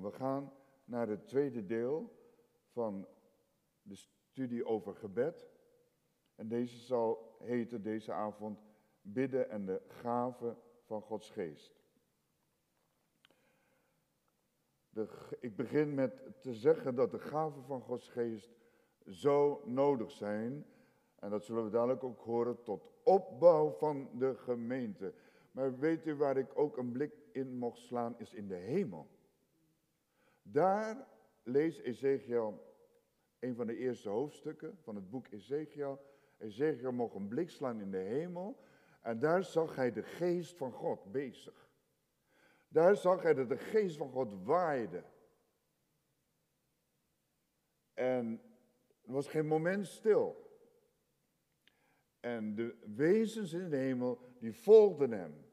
We gaan naar het tweede deel van de studie over gebed. En deze zal heten deze avond bidden en de gave van Gods geest. Ik begin met te zeggen dat de gaven van Gods geest zo nodig zijn. En dat zullen we dadelijk ook horen tot opbouw van de gemeente. Maar weet u waar ik ook een blik in mocht slaan, is in de hemel. Daar leest Ezekiel een van de eerste hoofdstukken van het boek Ezekiel. Ezekiel mocht een blik slaan in de hemel en daar zag hij de geest van God bezig. Daar zag hij dat de geest van God waaide. En er was geen moment stil. En de wezens in de hemel, die volgden hem.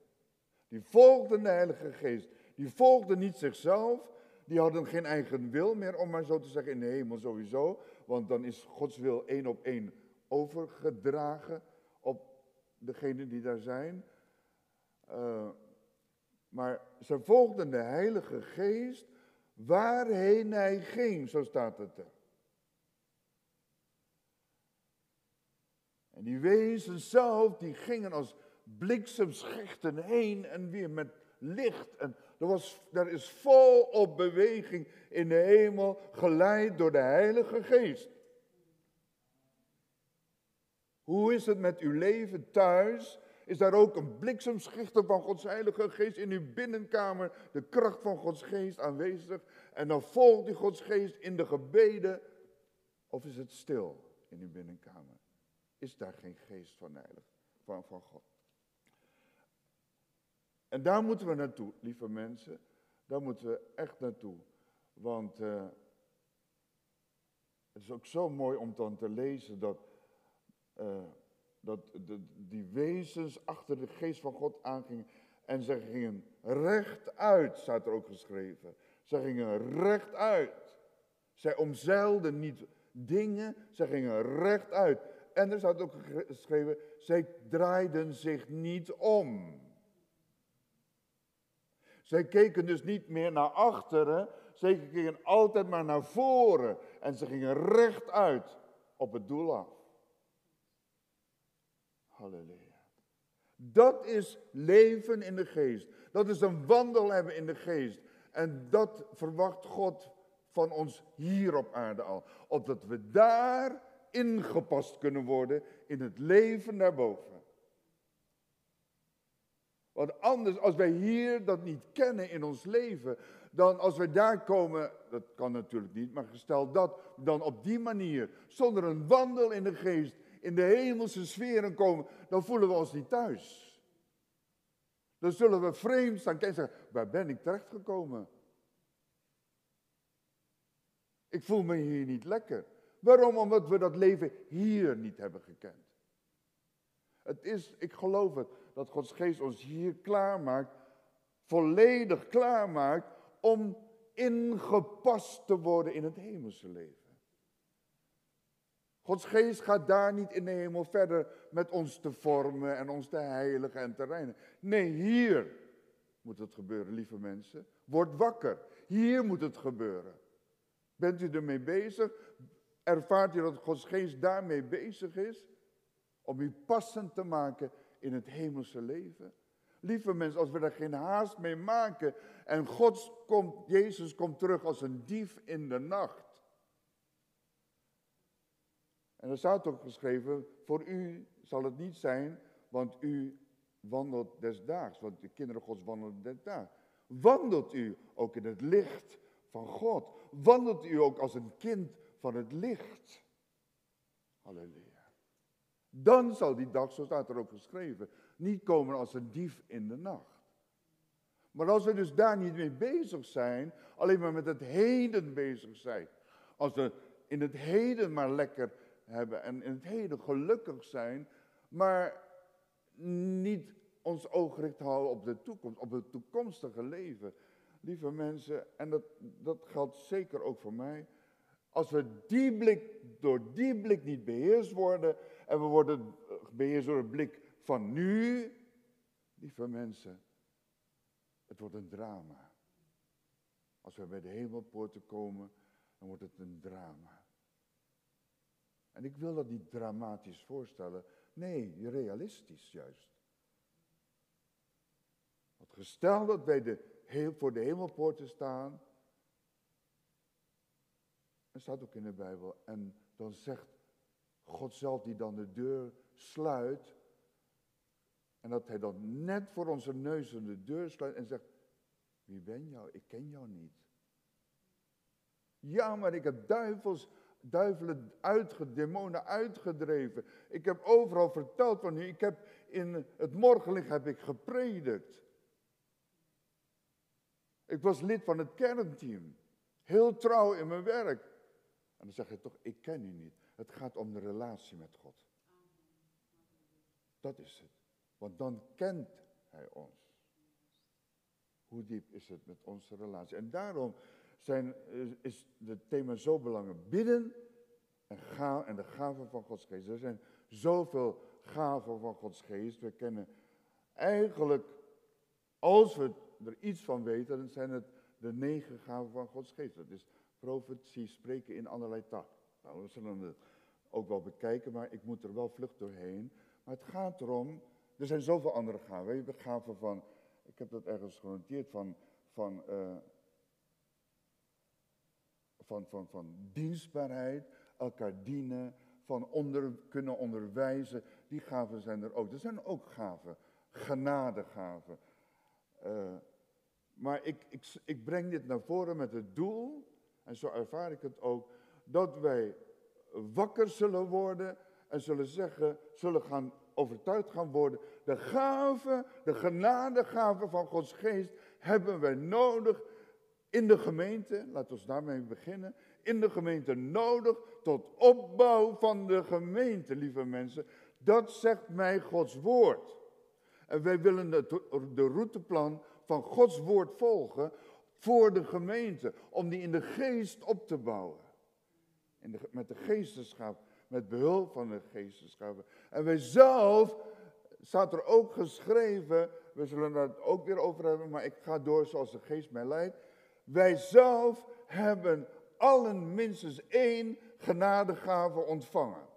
Die volgden de Heilige Geest. Die volgden niet zichzelf. Die hadden geen eigen wil meer, om maar zo te zeggen, in de hemel sowieso. Want dan is Gods wil één op één overgedragen op degenen die daar zijn. Uh, maar ze volgden de Heilige Geest waarheen hij ging, zo staat het er. En die wezen zelf, die gingen als bliksemschichten heen en weer met licht. En er, was, er is volop beweging in de hemel, geleid door de Heilige Geest. Hoe is het met uw leven thuis? Is daar ook een bliksemschichter van Gods Heilige Geest in uw binnenkamer, de kracht van Gods Geest aanwezig? En dan volgt die Gods Geest in de gebeden? Of is het stil in uw binnenkamer? Is daar geen geest van, heilig, van, van God? En daar moeten we naartoe, lieve mensen. Daar moeten we echt naartoe. Want uh, het is ook zo mooi om dan te lezen dat, uh, dat de, die wezens achter de geest van God aangingen. En ze gingen rechtuit, staat er ook geschreven. Ze gingen rechtuit. Zij omzeilden niet dingen, ze gingen rechtuit. En er staat ook geschreven, zij draaiden zich niet om. Zij keken dus niet meer naar achteren, zij keken altijd maar naar voren. En ze gingen rechtuit op het doel af. Halleluja. Dat is leven in de geest. Dat is een wandel hebben in de geest. En dat verwacht God van ons hier op aarde al. Opdat we daar ingepast kunnen worden in het leven daarboven. Want anders, als wij hier dat niet kennen in ons leven, dan als we daar komen, dat kan natuurlijk niet, maar gestel dat, dan op die manier, zonder een wandel in de geest, in de hemelse sferen komen, dan voelen we ons niet thuis. Dan zullen we vreemd staan en zeggen, waar ben ik terechtgekomen? Ik voel me hier niet lekker. Waarom? Omdat we dat leven hier niet hebben gekend. Het is, ik geloof het, dat Gods geest ons hier klaarmaakt, volledig klaarmaakt om ingepast te worden in het hemelse leven. Gods geest gaat daar niet in de hemel verder met ons te vormen en ons te heiligen en te reinigen. Nee, hier moet het gebeuren, lieve mensen. Word wakker. Hier moet het gebeuren. Bent u ermee bezig? Ervaart u dat Gods geest daarmee bezig is? Om u passend te maken in het hemelse leven? Lieve mensen, als we daar geen haast mee maken en God komt, Jezus komt terug als een dief in de nacht. En er staat ook geschreven, voor u zal het niet zijn, want u wandelt desdaags, want de kinderen Gods wandelen desdaags. Wandelt u ook in het licht van God? Wandelt u ook als een kind van het licht? Halleluja. Dan zal die dag, zo staat er ook geschreven, niet komen als een dief in de nacht. Maar als we dus daar niet mee bezig zijn, alleen maar met het heden bezig zijn. Als we in het heden maar lekker hebben en in het heden gelukkig zijn, maar niet ons oog gericht houden op de toekomst, op het toekomstige leven. Lieve mensen, en dat, dat geldt zeker ook voor mij. Als we die blik, door die blik niet beheerst worden en we worden beheerst door een blik van nu, lieve mensen, het wordt een drama. Als we bij de hemelpoorten komen, dan wordt het een drama. En ik wil dat niet dramatisch voorstellen. Nee, realistisch juist. Want gesteld dat wij de, voor de hemelpoorten staan, dat staat ook in de Bijbel, en dan zegt God zelf die dan de deur sluit, en dat hij dan net voor onze neuzen de deur sluit en zegt, wie ben jou? Ik ken jou niet. Ja, maar ik heb duivels, duivelen uitge, demonen uitgedreven. Ik heb overal verteld van u. Ik heb in het morgenlicht heb ik gepredikt. Ik was lid van het kernteam. Heel trouw in mijn werk. En dan zeg je toch, ik ken u niet. Het gaat om de relatie met God. Dat is het. Want dan kent hij ons. Hoe diep is het met onze relatie? En daarom zijn, is het thema zo belangrijk. Bidden en, en de gaven van Gods geest. Er zijn zoveel gaven van Gods geest. We kennen eigenlijk, als we er iets van weten, dan zijn het de negen gaven van Gods geest. Dat is profetie, spreken in allerlei taal. Nou, we zullen het ook wel bekijken, maar ik moet er wel vlug doorheen. Maar het gaat erom, er zijn zoveel andere gaven. We hebben gaven van, ik heb dat ergens genoteerd, van, van, uh, van, van, van dienstbaarheid, elkaar dienen, van onder, kunnen onderwijzen. Die gaven zijn er ook. Er zijn ook gaven, genadegaven. Uh, maar ik, ik, ik breng dit naar voren met het doel, en zo ervaar ik het ook, dat wij wakker zullen worden en zullen zeggen, zullen gaan overtuigd gaan worden. De gave, de genadegave van Gods geest hebben wij nodig in de gemeente. Laten we daarmee beginnen. In de gemeente nodig tot opbouw van de gemeente, lieve mensen. Dat zegt mij Gods woord. En wij willen de, de routeplan van Gods woord volgen voor de gemeente. Om die in de geest op te bouwen. Met de geesteschap met behulp van de geestesgaven. En wij zelf, staat er ook geschreven, we zullen het ook weer over hebben, maar ik ga door zoals de geest mij leidt. Wij zelf hebben allen minstens één genadegave ontvangen.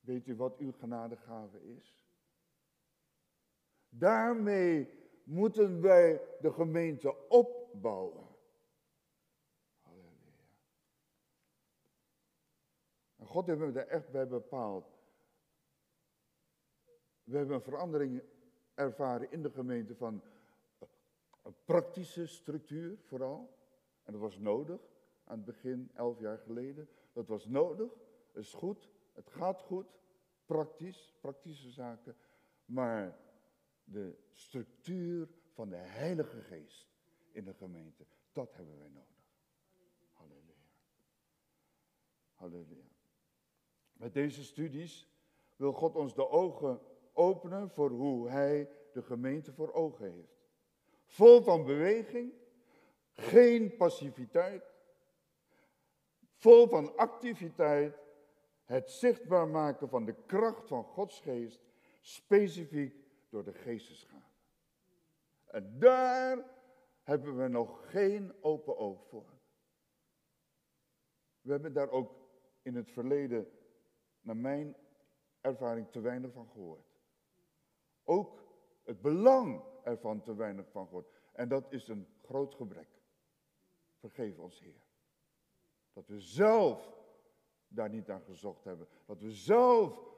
Weet u wat uw genadegave is? Daarmee moeten wij de gemeente opbouwen. God heeft me er echt bij bepaald. We hebben een verandering ervaren in de gemeente van een praktische structuur vooral. En dat was nodig aan het begin, elf jaar geleden. Dat was nodig, het is goed, het gaat goed, praktisch, praktische zaken. Maar de structuur van de Heilige Geest in de gemeente, dat hebben wij nodig. Halleluja. Halleluja. Met deze studies wil God ons de ogen openen voor hoe Hij de gemeente voor ogen heeft. Vol van beweging, geen passiviteit, vol van activiteit, het zichtbaar maken van de kracht van Gods geest, specifiek door de geestesgaven. En daar hebben we nog geen open oog voor. We hebben daar ook in het verleden naar mijn ervaring te weinig van gehoord. Ook het belang ervan te weinig van gehoord. En dat is een groot gebrek. Vergeef ons, Heer. Dat we zelf daar niet aan gezocht hebben. Dat we zelf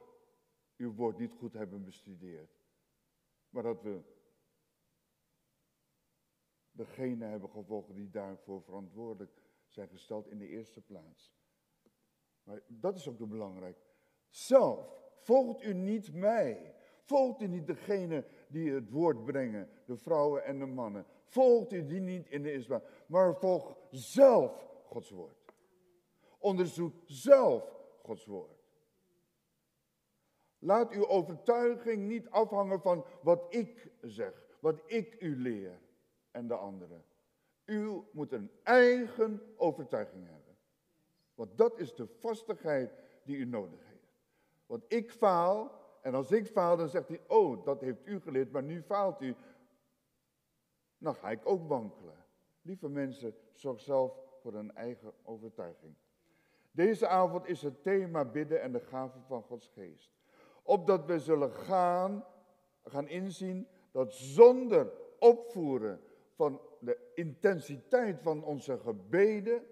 uw woord niet goed hebben bestudeerd. Maar dat we degene hebben gevolgd die daarvoor verantwoordelijk zijn gesteld in de eerste plaats. Maar dat is ook belangrijk zelf. Volgt u niet mij. Volgt u niet degene die het woord brengen, de vrouwen en de mannen. Volgt u die niet in de islam, maar volg zelf Gods woord. Onderzoek zelf Gods woord. Laat uw overtuiging niet afhangen van wat ik zeg, wat ik u leer en de anderen. U moet een eigen overtuiging hebben. Want dat is de vastigheid die u nodig heeft. Want ik faal En als ik faal, dan zegt hij, oh, dat heeft u geleerd, maar nu faalt u. Dan ga ik ook wankelen. Lieve mensen, zorg zelf voor een eigen overtuiging. Deze avond is het thema bidden en de gaven van Gods geest. Opdat we zullen gaan, gaan inzien dat zonder opvoeren van de intensiteit van onze gebeden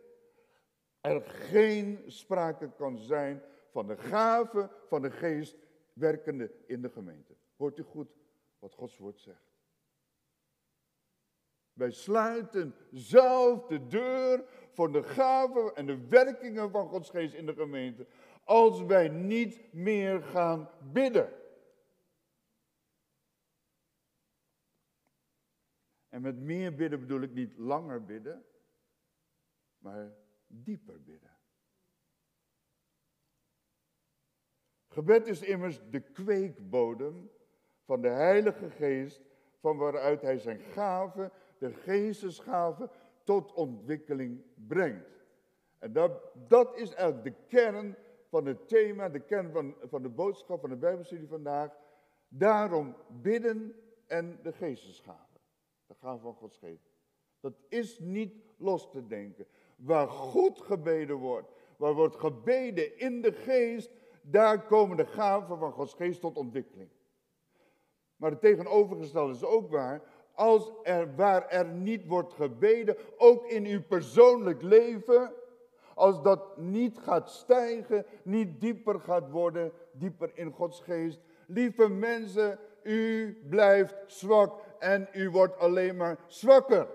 er geen sprake kan zijn van de gave van de geest werkende in de gemeente. Hoort u goed wat Gods woord zegt? Wij sluiten zelf de deur voor de gaven en de werkingen van Gods geest in de gemeente. Als wij niet meer gaan bidden. En met meer bidden bedoel ik niet langer bidden, maar dieper bidden. Gebed is immers de kweekbodem van de Heilige Geest, van waaruit Hij zijn gaven, de geestesgaven, tot ontwikkeling brengt. En dat, dat is eigenlijk de kern van het thema, de kern van, van de boodschap van de Bijbelstudie vandaag. Daarom bidden en de geestesgaven. De gaven van Gods geest. Dat is niet los te denken. Waar goed gebeden wordt, waar wordt gebeden in de geest, daar komen de gaven van Gods geest tot ontwikkeling. Maar het tegenovergestelde is ook waar. Als er, waar er niet wordt gebeden, ook in uw persoonlijk leven, als dat niet gaat stijgen, niet dieper gaat worden, dieper in Gods geest. Lieve mensen, u blijft zwak en u wordt alleen maar zwakker.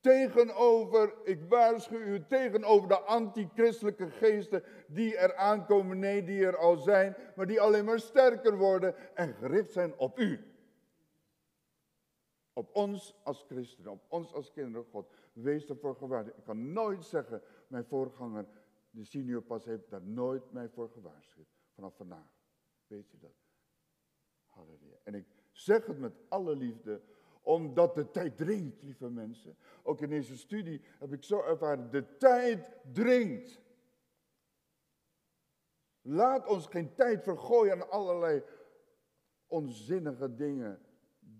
Tegenover, ik waarschuw u, tegenover de antichristelijke geesten die er aankomen, nee, die er al zijn, maar die alleen maar sterker worden en gericht zijn op u. Op ons als christenen, op ons als kinderen God. Wees ervoor gewaarschuwd. Ik kan nooit zeggen, mijn voorganger, de senior pas heeft daar nooit mij voor gewaarschuwd. Vanaf vandaag. Weet je dat? Halleluja. En ik zeg het met alle liefde, omdat de tijd dringt, lieve mensen. Ook in deze studie heb ik zo ervaren, de tijd dringt. Laat ons geen tijd vergooien aan allerlei onzinnige dingen.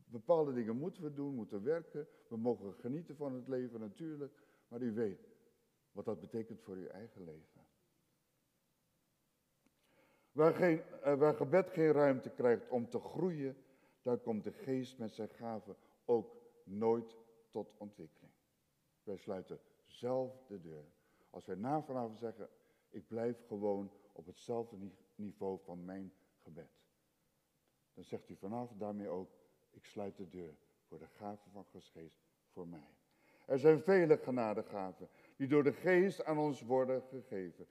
Bepaalde dingen moeten we doen, moeten werken. We mogen genieten van het leven natuurlijk. Maar u weet wat dat betekent voor uw eigen leven. Waar, geen, eh, gebed geen ruimte krijgt om te groeien, daar komt de geest met zijn gaven ook nooit tot ontwikkeling. Wij sluiten zelf de deur. Als wij na vanavond zeggen, ik blijf gewoon op hetzelfde niveau van mijn gebed. Dan zegt u vanavond daarmee ook, ik sluit de deur voor de gaven van Gods geest voor mij. Er zijn vele genadegaven die door de geest aan ons worden gegeven.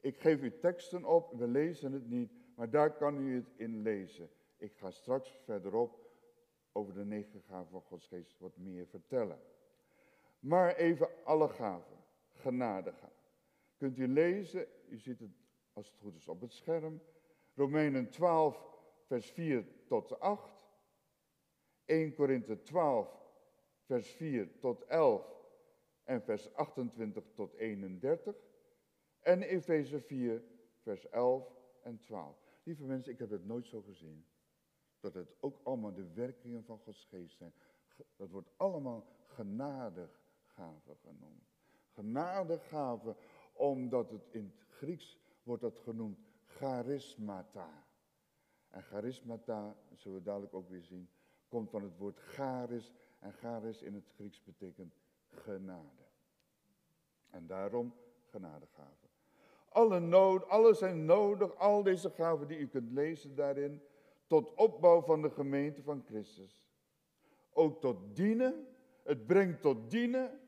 Ik geef u teksten op, we lezen het niet, maar daar kan u het in lezen. Ik ga straks verderop over de negen gaven van Gods geest wat meer vertellen. Maar even alle gaven, genadegaven. Kunt u lezen, u ziet het als het goed is op het scherm. Romeinen 12, vers 4 tot 8. 1 Korinthe 12, vers 4 tot 11 en vers 28 tot 31. En Efeze 4, vers 11 en 12. Lieve mensen, ik heb het nooit zo gezien. Dat het ook allemaal de werkingen van Gods geest zijn. Dat wordt allemaal genadegaven genoemd. Genadegaven, omdat het in het Grieks wordt dat genoemd charismata. En charismata, zullen we dadelijk ook weer zien, komt van het woord charis. En charis in het Grieks betekent genade. En daarom genadegaven. Alle nood, alles zijn nodig, al deze gaven die u kunt lezen daarin, tot opbouw van de gemeente van Christus. Ook tot dienen, het brengt tot dienen.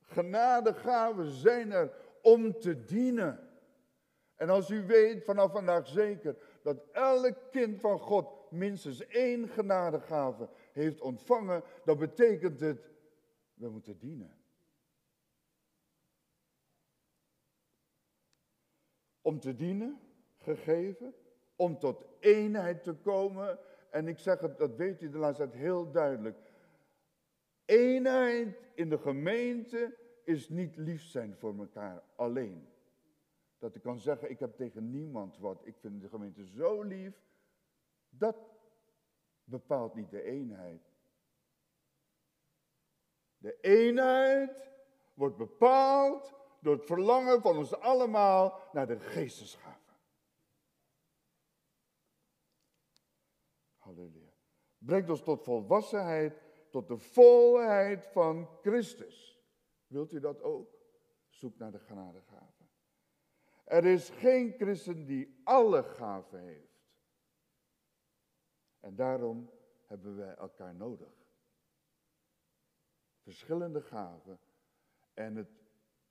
Genadegaven zijn er om te dienen. En als u weet vanaf vandaag zeker dat elk kind van God minstens één genadegave heeft ontvangen, dan betekent het, we moeten dienen. Om te dienen, gegeven, om tot eenheid te komen. En ik zeg het, dat weet u de laatste tijd heel duidelijk. Eenheid in de gemeente is niet lief zijn voor elkaar alleen. Dat ik kan zeggen, ik heb tegen niemand wat. Ik vind de gemeente zo lief. Dat bepaalt niet de eenheid. De eenheid wordt bepaald door het verlangen van ons allemaal naar de geestesgaven. Halleluja. Brengt ons tot volwassenheid, tot de volheid van Christus. Wilt u dat ook? Zoek naar de genadegaven. Er is geen christen die alle gaven heeft. En daarom hebben wij elkaar nodig. Verschillende gaven. En het,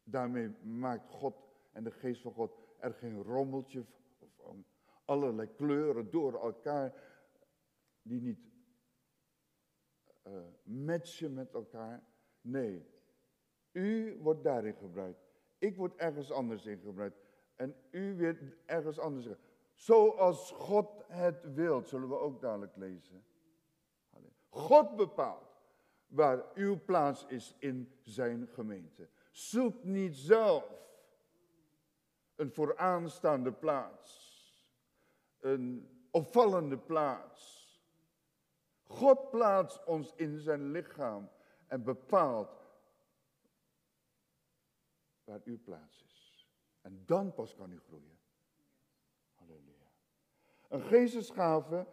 daarmee maakt God en de geest van God er geen rommeltje van allerlei kleuren door elkaar die niet uh, matchen met elkaar. Nee, u wordt daarin gebruikt. Ik word ergens anders in gebruikt. En u weer ergens anders. Zoals God het wilt, zullen we ook dadelijk lezen. God bepaalt waar uw plaats is in zijn gemeente. Zoek niet zelf een vooraanstaande plaats, een opvallende plaats. God plaatst ons in zijn lichaam en bepaalt waar uw plaats is. En dan pas kan u groeien. Halleluja. Een geestesgave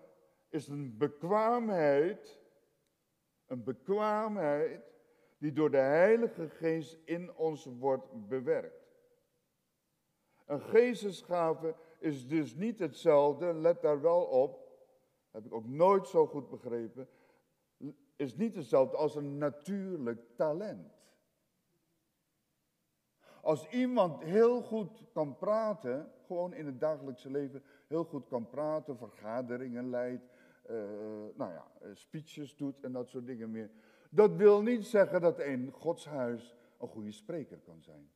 is een bekwaamheid, een bekwaamheid die door de Heilige Geest in ons wordt bewerkt. Een geestesgave is dus niet hetzelfde, let daar wel op, heb ik ook nooit zo goed begrepen, is niet hetzelfde als een natuurlijk talent. Als iemand heel goed kan praten, gewoon in het dagelijkse leven heel goed kan praten, vergaderingen leidt, uh, nou ja, eh, speeches doet en dat soort dingen meer. Dat wil niet zeggen dat een godshuis een goede spreker kan zijn.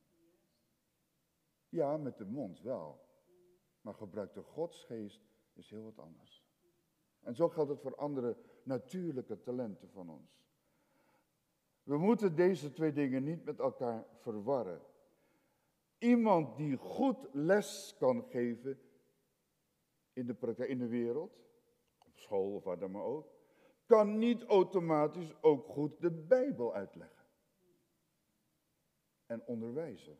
Ja, met de mond wel. Maar gebruik de godsgeest is heel wat anders. En zo geldt het voor andere natuurlijke talenten van ons. We moeten deze twee dingen niet met elkaar verwarren. Iemand die goed les kan geven in de, in de wereld, op school of waar dan maar ook, kan niet automatisch ook goed de Bijbel uitleggen en onderwijzen.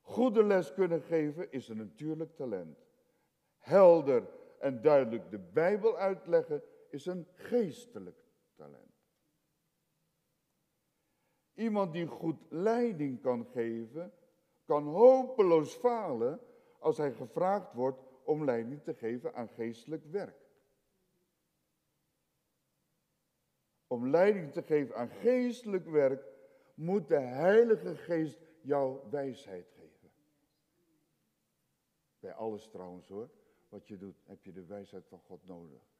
Goede les kunnen geven is een natuurlijk talent. Helder en duidelijk de Bijbel uitleggen is een geestelijk talent. Iemand die goed leiding kan geven, kan hopeloos falen als hij gevraagd wordt om leiding te geven aan geestelijk werk. Om leiding te geven aan geestelijk werk moet de Heilige Geest jou wijsheid geven. Bij alles trouwens hoor wat je doet, heb je de wijsheid van God nodig.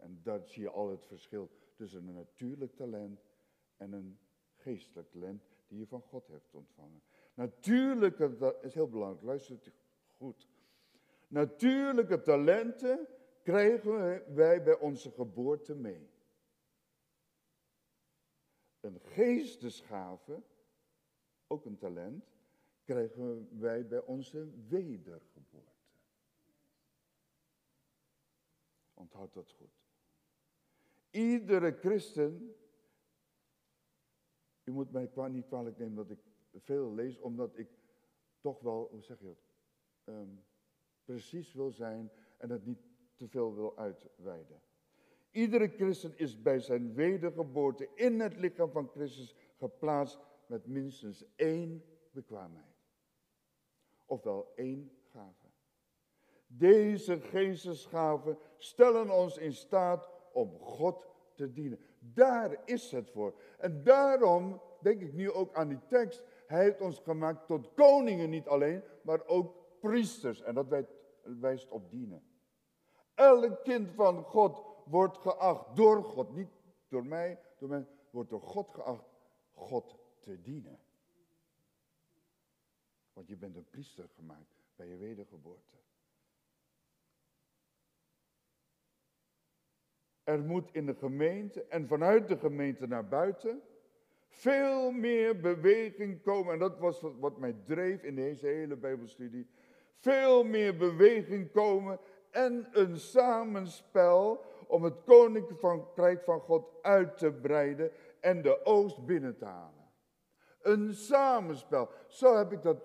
En daar zie je al het verschil tussen een natuurlijk talent en een geestelijk talent die je van God hebt ontvangen. Natuurlijke, dat is heel belangrijk, luister goed. Natuurlijke talenten krijgen wij bij onze geboorte mee. Een geestesgave, ook een talent, krijgen wij bij onze wedergeboorte. Onthoud dat goed. Iedere christen, u moet mij niet kwalijk nemen dat ik veel lees, omdat ik toch wel, hoe zeg je dat, ehm, precies wil zijn en het niet te veel wil uitweiden. Iedere christen is bij zijn wedergeboorte in het lichaam van Christus geplaatst met minstens één bekwaamheid. Ofwel één gave. Deze geestesgaven stellen ons in staat om God te dienen. Daar is het voor. En daarom denk ik nu ook aan die tekst. Hij heeft ons gemaakt tot koningen niet alleen, maar ook priesters. En dat wijst op dienen. Elk kind van God wordt geacht door God, niet door mij, door mij, wordt door God geacht God te dienen. Want je bent een priester gemaakt bij je wedergeboorte. Er moet in de gemeente en vanuit de gemeente naar buiten veel meer beweging komen. En dat was wat mij dreef in deze hele Bijbelstudie. Veel meer beweging komen en een samenspel om het koninkrijk van God uit te breiden en de oost binnen te halen. Een samenspel. Zo heb ik dat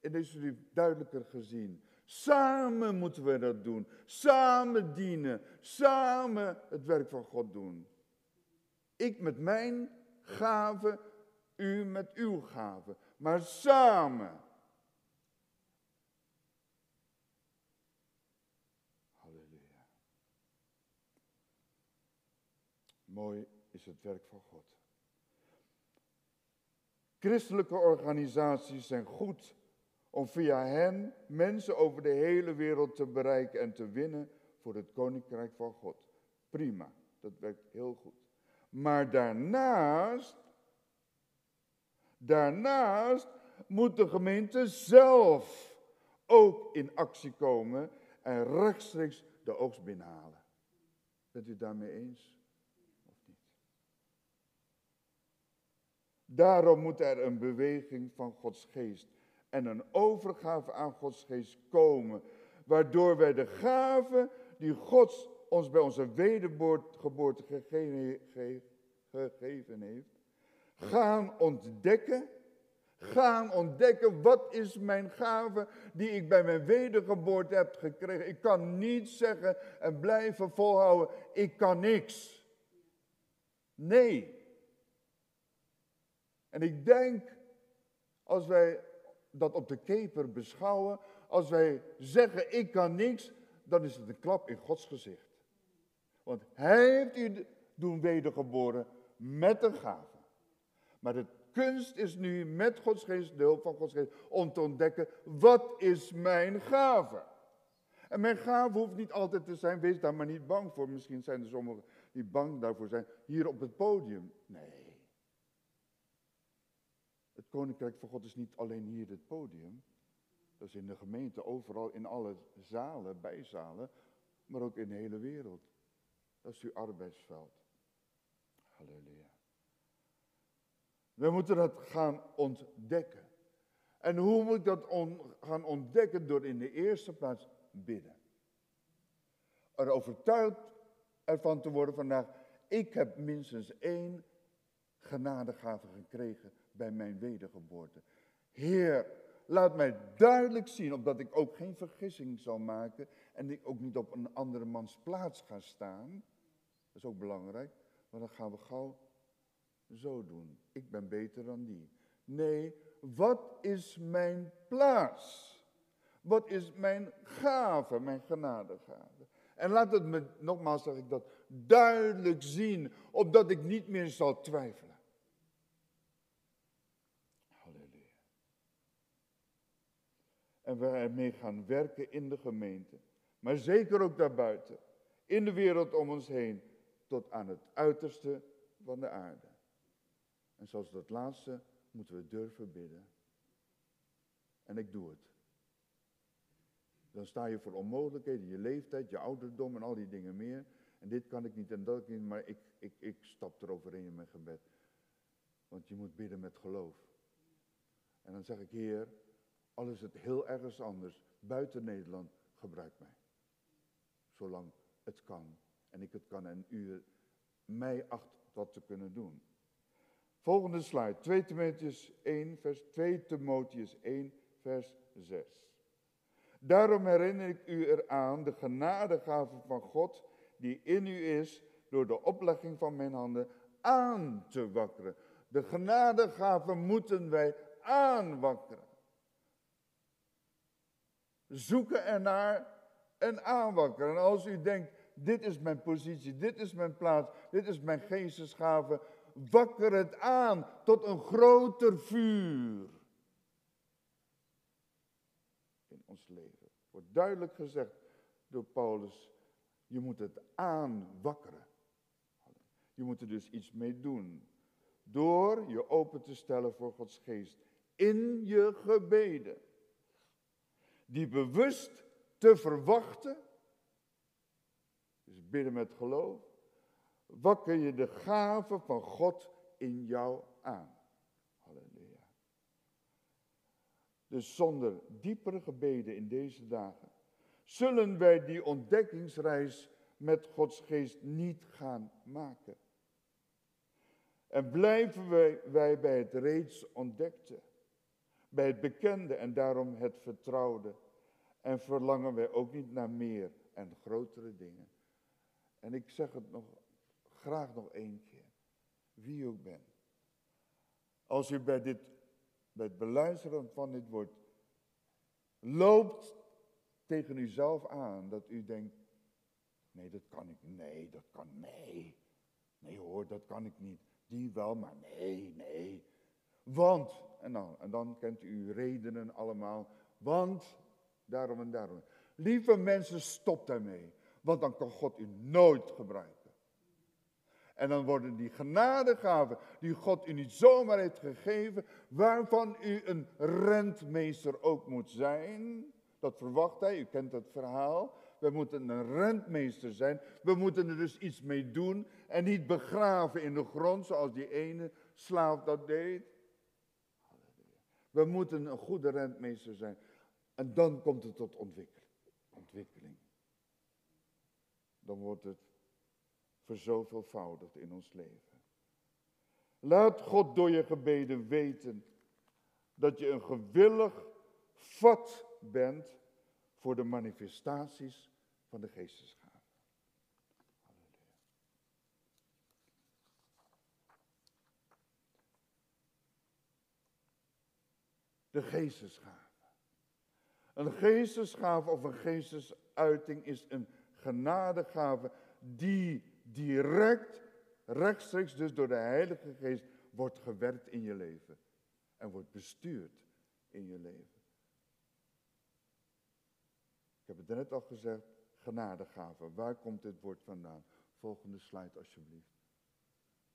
in deze studie duidelijker gezien. Samen moeten we dat doen. Samen dienen. Samen het werk van God doen. Ik met mijn gave, u met uw gave. Maar samen. Halleluja. Mooi is het werk van God. Christelijke organisaties zijn goed om via hen mensen over de hele wereld te bereiken en te winnen voor het koninkrijk van God. Prima, dat werkt heel goed. Maar daarnaast, daarnaast moet de gemeente zelf ook in actie komen en rechtstreeks de oogst binnenhalen. Bent u daarmee eens? Of niet? Daarom moet er een beweging van Gods geest en een overgave aan Gods geest komen, waardoor wij de gave die God ons bij onze wedergeboorte gegeven heeft, gaan ontdekken. Gaan ontdekken, wat is mijn gave die ik bij mijn wedergeboorte heb gekregen. Ik kan niet zeggen en blijven volhouden, ik kan niks. Nee. En ik denk, als wij dat op de keper beschouwen, als wij zeggen ik kan niks, dan is het een klap in Gods gezicht. Want Hij heeft u doen wedergeboren met een gave. Maar de kunst is nu met Gods geest, de hulp van Gods geest, om te ontdekken, wat is mijn gave? En mijn gave hoeft niet altijd te zijn, wees daar maar niet bang voor. Misschien zijn er sommigen die bang daarvoor zijn, hier op het podium. Nee. Koninkrijk van God is niet alleen hier het podium. Dat is in de gemeente, overal in alle zalen, bijzalen, maar ook in de hele wereld. Dat is uw arbeidsveld. Halleluja. We moeten dat gaan ontdekken. En hoe moet ik dat gaan ontdekken? Door in de eerste plaats bidden. Er overtuigd ervan te worden vandaag, ik heb minstens één genadegave gekregen bij mijn wedergeboorte. Heer, laat mij duidelijk zien, opdat ik ook geen vergissing zal maken en ik ook niet op een andere mans plaats ga staan. Dat is ook belangrijk, want dan gaan we gauw zo doen. Ik ben beter dan die. Nee, wat is mijn plaats? Wat is mijn gave, mijn genadegave? En laat het me, nogmaals zeg ik dat, duidelijk zien, opdat ik niet meer zal twijfelen. En we ermee gaan werken in de gemeente. Maar zeker ook daarbuiten, in de wereld om ons heen, tot aan het uiterste van de aarde. En zoals dat laatste moeten we durven bidden. En ik doe het. Dan sta je voor onmogelijkheden, je leeftijd, je ouderdom en al die dingen meer. En dit kan ik niet en dat niet, maar ik, ik, ik stap eroverheen in mijn gebed. Want je moet bidden met geloof. En dan zeg ik, Heer, al is het heel ergens anders, buiten Nederland, gebruik mij. Zolang het kan en ik het kan en u mij acht dat te kunnen doen. Volgende slide, 2 Timotheus 1, vers 2 Timotheus 1, vers 6. Daarom herinner ik u eraan de genadegave van God die in u is door de oplegging van mijn handen aan te wakkeren. De genadegave moeten wij aanwakkeren zoeken ernaar en aanwakkeren. En als u denkt, dit is mijn positie, dit is mijn plaats, dit is mijn geestesgave, wakker het aan tot een groter vuur in ons leven. Wordt duidelijk gezegd door Paulus, je moet het aanwakkeren. Je moet er dus iets mee doen. Door je open te stellen voor Gods geest. In je gebeden die bewust te verwachten, dus bidden met geloof, wakker je de gave van God in jou aan. Halleluja. Dus zonder diepere gebeden in deze dagen zullen wij die ontdekkingsreis met Gods geest niet gaan maken. En blijven wij, wij bij het reeds ontdekte, bij het bekende en daarom het vertrouwde. En verlangen wij ook niet naar meer en grotere dingen. En ik zeg het nog graag nog één keer, wie u ook bent. Als u bij, dit, bij het beluisteren van dit woord loopt tegen uzelf aan, dat u denkt, nee dat kan ik, nee dat kan, nee. Nee hoor, dat kan ik niet. Die wel, maar nee, nee. Want, en dan, en dan kent u redenen allemaal, want, daarom en daarom. Lieve mensen, stop daarmee, want dan kan God u nooit gebruiken. En dan worden die genadegaven die God u niet zomaar heeft gegeven, waarvan u een rentmeester ook moet zijn. Dat verwacht hij, u kent het verhaal. We moeten een rentmeester zijn. We moeten er dus iets mee doen en niet begraven in de grond zoals die ene slaaf dat deed. We moeten een goede rentmeester zijn. En dan komt het tot ontwikkeling. Dan wordt het verzoveelvoudigd in ons leven. Laat God door je gebeden weten dat je een gewillig vat bent voor de manifestaties van de geestesgave. De geestesgave. Een geestesgave of een geestesuiting is een genadegave die direct, rechtstreeks dus door de Heilige Geest wordt gewerkt in je leven. En wordt bestuurd in je leven. Ik heb het net al gezegd, genadegaven. Waar komt dit woord vandaan? Volgende slide alsjeblieft.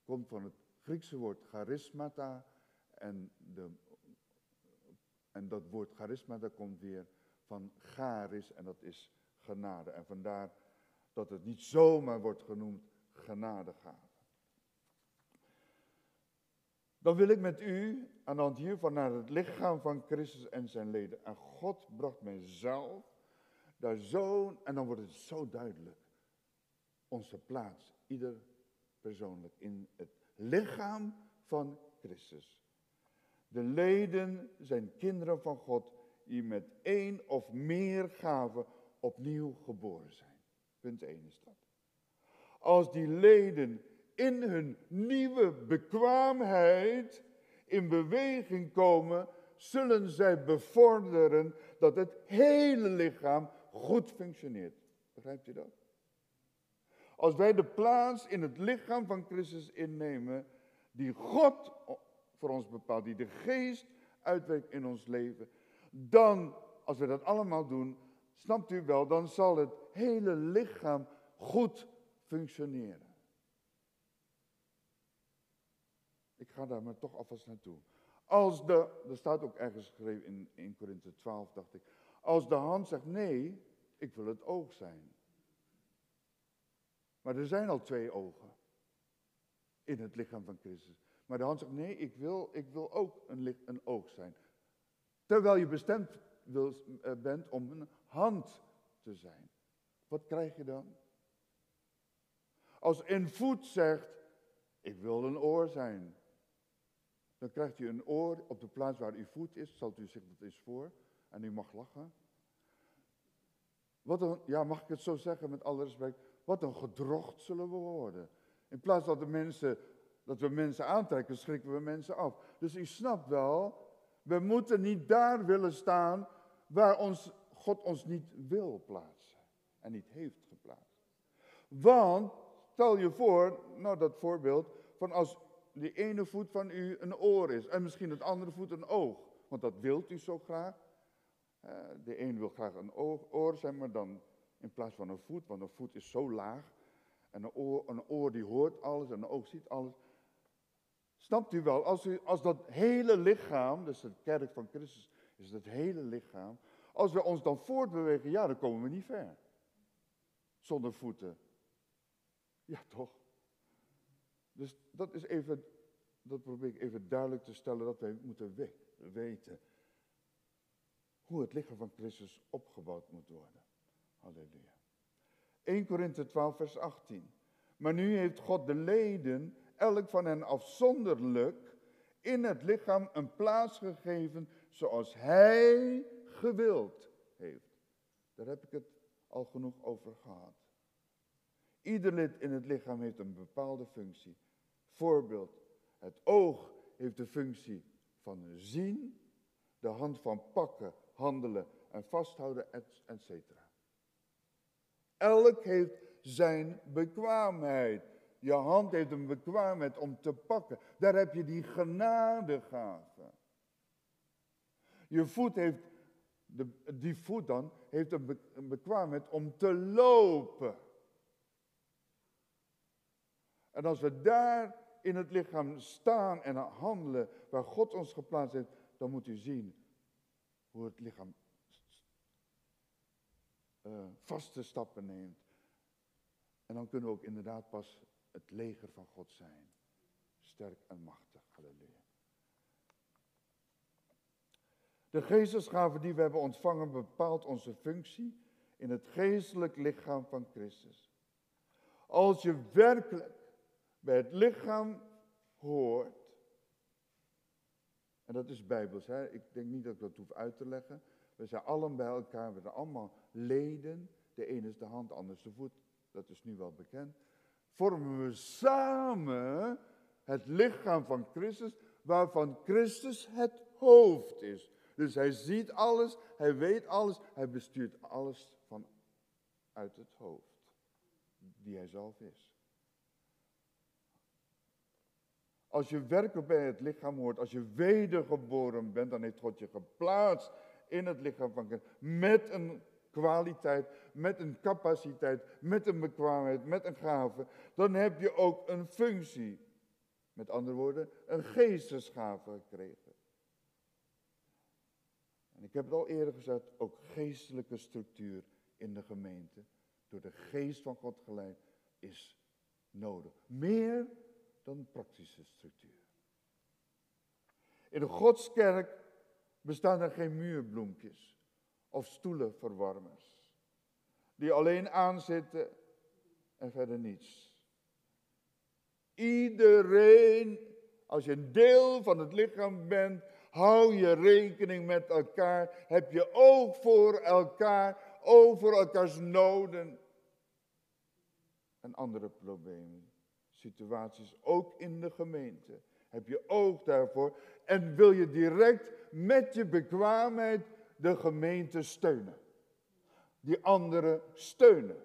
Komt van het Griekse woord charismata en, de, en dat woord charismata komt weer van charis en dat is genade. En vandaar dat het niet zomaar wordt genoemd genadegave. Dan wil ik met u aan de hand hiervan naar het lichaam van Christus en zijn leden. En God bracht mij zelf daar zo, en dan wordt het zo duidelijk, onze plaats, ieder persoonlijk, in het lichaam van Christus. De leden zijn kinderen van God die met één of meer gaven opnieuw geboren zijn. Punt 1 is dat. Als die leden in hun nieuwe bekwaamheid in beweging komen, zullen zij bevorderen dat het hele lichaam goed functioneert. Begrijpt u dat? Als wij de plaats in het lichaam van Christus innemen, die God voor ons bepaalt, die de geest uitwerkt in ons leven, dan, als we dat allemaal doen, snapt u wel, dan zal het hele lichaam goed functioneren. Ik ga daar maar toch alvast naartoe. Als de, er staat ook ergens geschreven in 1 Korinthe 12, dacht ik. Als de hand zegt nee, ik wil het oog zijn. Maar er zijn al twee ogen in het lichaam van Christus. Maar de hand zegt nee, ik wil, ik wil ook een, een oog zijn. Terwijl je bestemd eh, bent om een hand te zijn. Wat krijg je dan? Als een voet zegt, ik wil een oor zijn. Dan krijgt u een oor op de plaats waar uw voet is. Stelt u zich dat eens voor. En u mag lachen. Wat een, ja, mag ik het zo zeggen met alle respect. Wat een gedrocht zullen we worden. In plaats dat, de mensen, dat we mensen aantrekken, schrikken we mensen af. Dus u snapt wel, we moeten niet daar willen staan waar ons, God ons niet wil plaatsen. En niet heeft geplaatst. Want, stel je voor, nou dat voorbeeld, van als die ene voet van u een oor is en misschien het andere voet een oog. Want dat wilt u zo graag. Eh, de een wil graag een oor zijn, maar dan in plaats van een voet, want een voet is zo laag. En een oor, een oor die hoort alles en een oog ziet alles. Snapt u wel, als, u, als dat hele lichaam, dus de kerk van Christus is het hele lichaam, als we ons dan voortbewegen, ja, dan komen we niet ver. Zonder voeten. Ja, toch? Dus dat is even, dat probeer ik even duidelijk te stellen, dat wij moeten weten hoe het lichaam van Christus opgebouwd moet worden. Halleluja. 1 Korinthe 12, vers 18. Maar nu heeft God de leden, elk van hen afzonderlijk, in het lichaam een plaats gegeven zoals Hij gewild heeft. Daar heb ik het al genoeg over gehad. Ieder lid in het lichaam heeft een bepaalde functie. Voorbeeld, het oog heeft de functie van zien, de hand van pakken, handelen en vasthouden, etc. Elk heeft zijn bekwaamheid. Je hand heeft een bekwaamheid om te pakken. Daar heb je die genadegave. Je voet heeft, de, die voet dan, heeft een, een bekwaamheid om te lopen. En als we daar in het lichaam staan en handelen waar God ons geplaatst heeft, dan moet u zien hoe het lichaam uh, vaste stappen neemt. En dan kunnen we ook inderdaad pas het leger van God zijn. Sterk en machtig. Halleluja. De geestesgave die we hebben ontvangen bepaalt onze functie in het geestelijk lichaam van Christus. Als je werkelijk bij het lichaam hoort, en dat is bijbels, hè? ik denk niet dat ik dat hoef uit te leggen. We zijn allen bij elkaar, we zijn allemaal leden. De ene is de hand, de is de voet, dat is nu wel bekend. Vormen we samen het lichaam van Christus, waarvan Christus het hoofd is. Dus hij ziet alles, hij weet alles, hij bestuurt alles vanuit het hoofd, die hij zelf is. Als je werkelijk bij het lichaam hoort, als je wedergeboren bent, dan heeft God je geplaatst in het lichaam van Christus. Met een kwaliteit, met een capaciteit, met een bekwaamheid, met een gave. Dan heb je ook een functie. Met andere woorden, een geestesgave gekregen. En ik heb het al eerder gezegd, ook geestelijke structuur in de gemeente, door de geest van God geleid, is nodig. Meer dan praktische structuur. In de Godskerk bestaan er geen muurbloempjes of stoelenverwarmers, die alleen aanzitten en verder niets. Iedereen, als je een deel van het lichaam bent, hou je rekening met elkaar, heb je oog voor elkaar, over elkaars noden en andere problemen situaties, ook in de gemeente. Heb je oog daarvoor en wil je direct met je bekwaamheid de gemeente steunen. Die anderen steunen.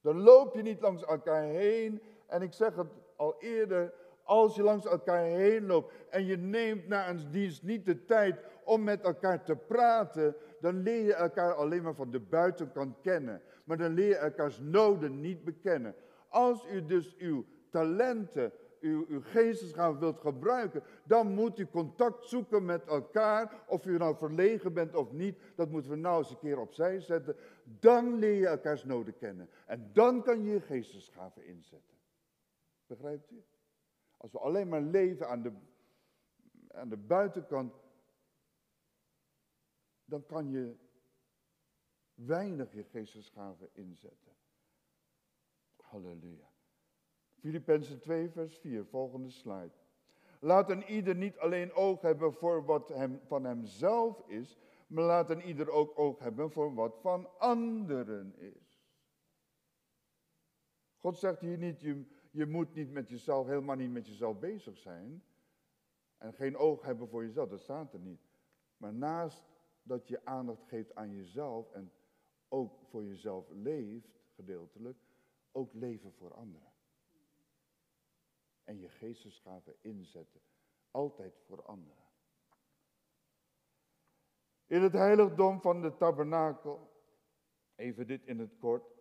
Dan loop je niet langs elkaar heen. En ik zeg het al eerder, als je langs elkaar heen loopt en je neemt na een dienst niet de tijd om met elkaar te praten, dan leer je elkaar alleen maar van de buitenkant kennen. Maar dan leer je elkaars noden niet bekennen. Als u dus uw talenten, uw, uw geestesgaven wilt gebruiken, dan moet u contact zoeken met elkaar. Of u nou verlegen bent of niet, dat moeten we nou eens een keer opzij zetten. Dan leer je elkaars noden kennen. En dan kan je je geestesgaven inzetten. Begrijpt u? Als we alleen maar leven aan de, aan de buitenkant, dan kan je weinig je geestesgaven inzetten. Halleluja. Filippenzen 2, vers 4, volgende slide. Laat een ieder niet alleen oog hebben voor wat hem, van hemzelf is, maar laat een ieder ook oog hebben voor wat van anderen is. God zegt hier niet, je, je moet niet met jezelf, helemaal niet met jezelf bezig zijn. En geen oog hebben voor jezelf, dat staat er niet. Maar naast dat je aandacht geeft aan jezelf en ook voor jezelf leeft, gedeeltelijk, ook leven voor anderen. En je geestesgaven inzetten. Altijd voor anderen. In het heiligdom van de tabernakel, even dit in het kort,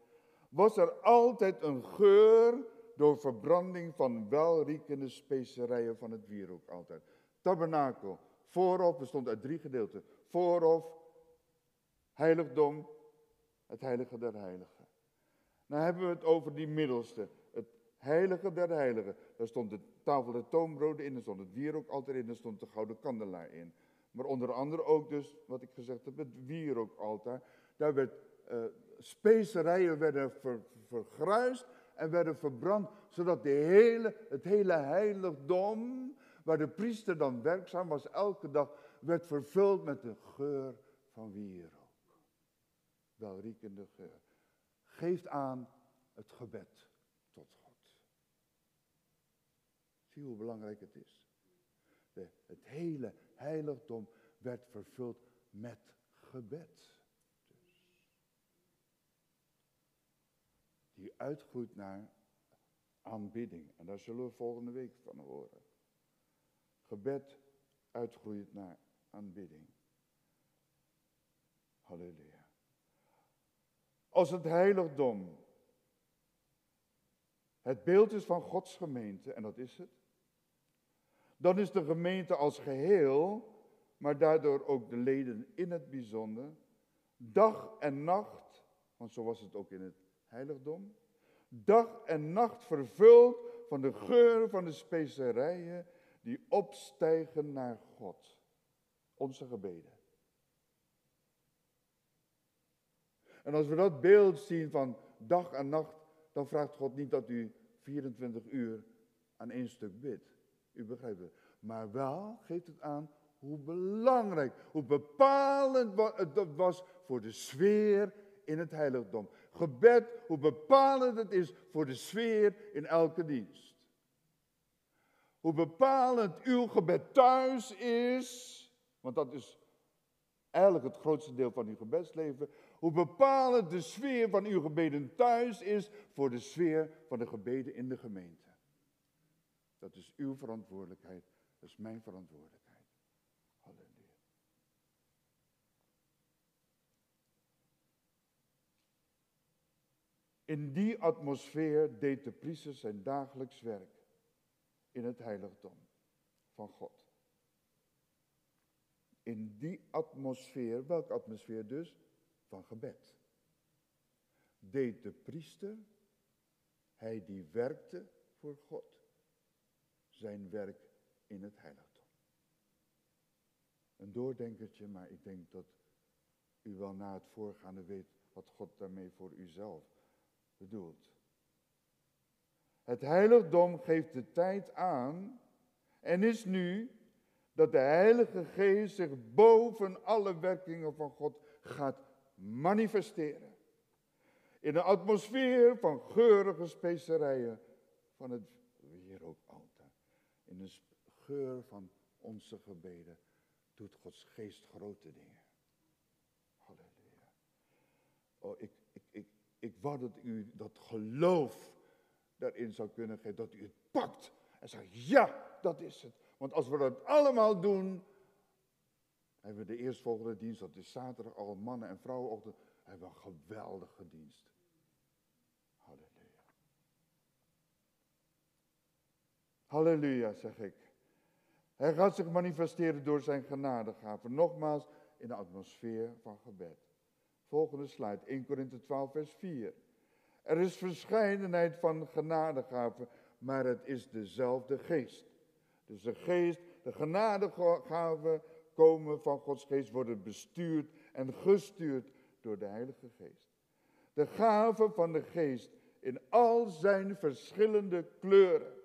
was er altijd een geur door verbranding van welriekende specerijen van het wierook altijd. Tabernakel, voorhof, bestond uit drie gedeelten. Voorhof, heiligdom, het heilige der heiligen. Nou hebben we het over die middelste, heilige der heiligen. Daar stond de tafel der toonbroden in, daar stond het wierookaltaar in, daar stond de gouden kandelaar in. Maar onder andere ook dus, wat ik gezegd heb, het wierookaltaar. Daar werd uh, specerijen werden ver, en werden verbrand, zodat de hele, het hele heiligdom, waar de priester dan werkzaam was elke dag, werd vervuld met de geur van wierook. Welriekende geur. Geeft aan het gebed tot God. Zie hoe belangrijk het is. Het hele heiligdom werd vervuld met gebed. Dus. Die uitgroeit naar aanbidding. En daar zullen we volgende week van horen. Gebed uitgroeit naar aanbidding. Halleluja. Als het heiligdom het beeld is van Gods gemeente, en dat is het, dan is de gemeente als geheel, maar daardoor ook de leden in het bijzonder, dag en nacht, want zo was het ook in het heiligdom, dag en nacht vervuld van de geur van de specerijen die opstijgen naar God. Onze gebeden. En als we dat beeld zien van dag en nacht, dan vraagt God niet dat u 24 uur aan één stuk bidt. U begrijpt het. Maar wel geeft het aan hoe belangrijk, hoe bepalend het was voor de sfeer in het heiligdom. Gebed, hoe bepalend het is voor de sfeer in elke dienst. Hoe bepalend uw gebed thuis is, want dat is eigenlijk het grootste deel van uw gebedsleven. Hoe bepalend de sfeer van uw gebeden thuis is voor de sfeer van de gebeden in de gemeente. Dat is uw verantwoordelijkheid, dat is mijn verantwoordelijkheid. Halleluja. In die atmosfeer deed de priester zijn dagelijks werk in het heiligdom van God. In die atmosfeer, welke atmosfeer dus? Van gebed. Deed de priester, hij die werkte voor God, zijn werk in het heiligdom. Een doordenkertje, maar ik denk dat u wel na het voorgaande weet wat God daarmee voor uzelf bedoelt. Het heiligdom geeft de tijd aan en is nu dat de Heilige Geest zich boven alle werkingen van God gaat manifesteren. In een atmosfeer van geurige specerijen van het. In een geur van onze gebeden doet Gods Geest grote dingen. Halleluja. Oh, ik, ik, ik, ik wou dat u dat geloof daarin zou kunnen geven. Dat u het pakt en zegt, ja, dat is het. Want als we dat allemaal doen, hebben we de eerstvolgende dienst, dat is zaterdag, al mannen- en vrouwenochtend, hebben we een geweldige dienst. Halleluja. Halleluja, zeg ik. Hij gaat zich manifesteren door zijn genadegaven. Nogmaals, in de atmosfeer van gebed. Volgende slide, 1 Korinthe 12, vers 4. Er is verscheidenheid van genadegaven, maar het is dezelfde geest. Dus de geest, de genadegaven komen van Gods geest, worden bestuurd en gestuurd door de Heilige Geest. De gaven van de geest in al zijn verschillende kleuren.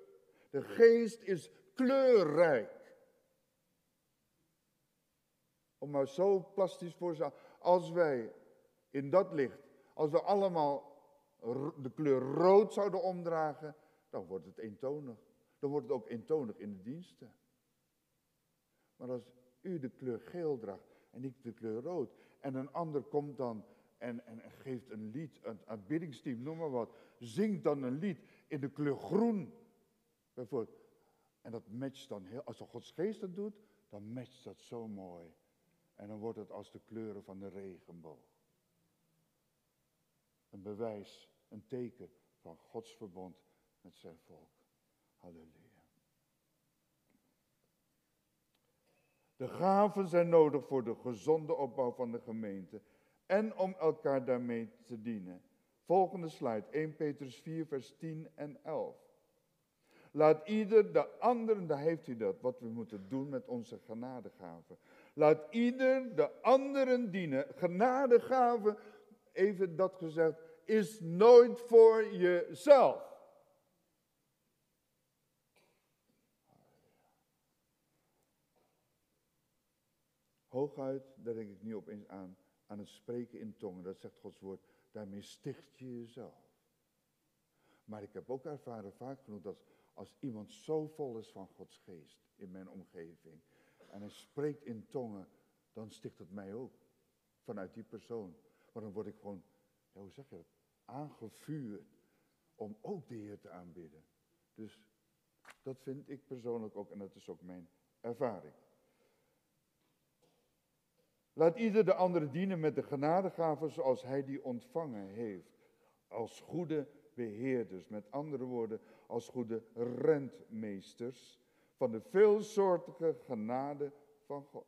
De geest is kleurrijk. Om maar zo plastisch voor te als wij in dat licht, als we allemaal de kleur rood zouden omdragen, dan wordt het eentonig. Dan wordt het ook eentonig in de diensten. Maar als u de kleur geel draagt en ik de kleur rood, en een ander komt dan en, en, geeft een lied, een aanbiddingsteam, noem maar wat, zingt dan een lied in de kleur groen, En dat matcht dan heel, als de Gods geest dat doet, dan matcht dat zo mooi. En dan wordt het als de kleuren van de regenboog. Een bewijs, een teken van Gods verbond met zijn volk. Halleluja. De gaven zijn nodig voor de gezonde opbouw van de gemeente en om elkaar daarmee te dienen. Volgende slide, 1 Petrus 4, vers 10 en 11. Laat ieder de anderen, daar heeft u dat, wat we moeten doen met onze genadegaven. Laat ieder de anderen dienen. Genadegaven even dat gezegd, is nooit voor jezelf. Hooguit, daar denk ik nu opeens aan, aan het spreken in tongen. Dat zegt Gods woord. Daarmee sticht je jezelf. Maar ik heb ook ervaren vaak genoeg dat als iemand zo vol is van Gods geest in mijn omgeving. En hij spreekt in tongen, dan sticht het mij ook. Vanuit die persoon. Maar dan word ik gewoon, ja, hoe zeg je dat? Aangevuurd om ook de Heer te aanbidden. Dus dat vind ik persoonlijk ook en dat is ook mijn ervaring. Laat ieder de andere dienen met de genadegaven zoals hij die ontvangen heeft. Als goede beheerders, met andere woorden, als goede rentmeesters van de veelsoortige genade van God.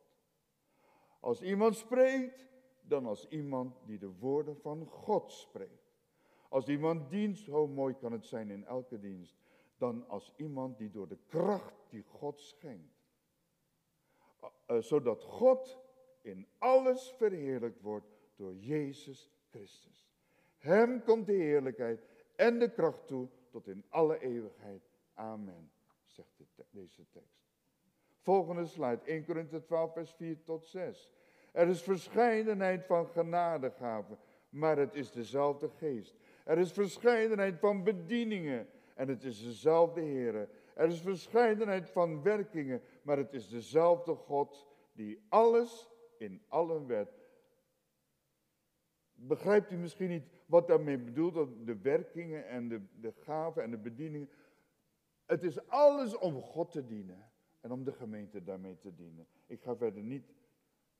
Als iemand spreekt, dan als iemand die de woorden van God spreekt. Als iemand dienst, hoe mooi kan het zijn in elke dienst, dan als iemand die door de kracht die God schenkt. Uh, zodat God in alles verheerlijkt wordt door Jezus Christus. Hem komt de heerlijkheid en de kracht toe tot in alle eeuwigheid. Amen, zegt deze tekst. Volgende slide, 1 Korinthe 12, vers 4 tot 6. Er is verscheidenheid van genadegaven, maar het is dezelfde geest. Er is verscheidenheid van bedieningen en het is dezelfde Heer. Er is verscheidenheid van werkingen, maar het is dezelfde God die alles in allen werd. Begrijpt u misschien niet wat daarmee bedoelt, de werkingen en de, de gaven en de bedieningen. Het is alles om God te dienen en om de gemeente daarmee te dienen. Ik ga verder niet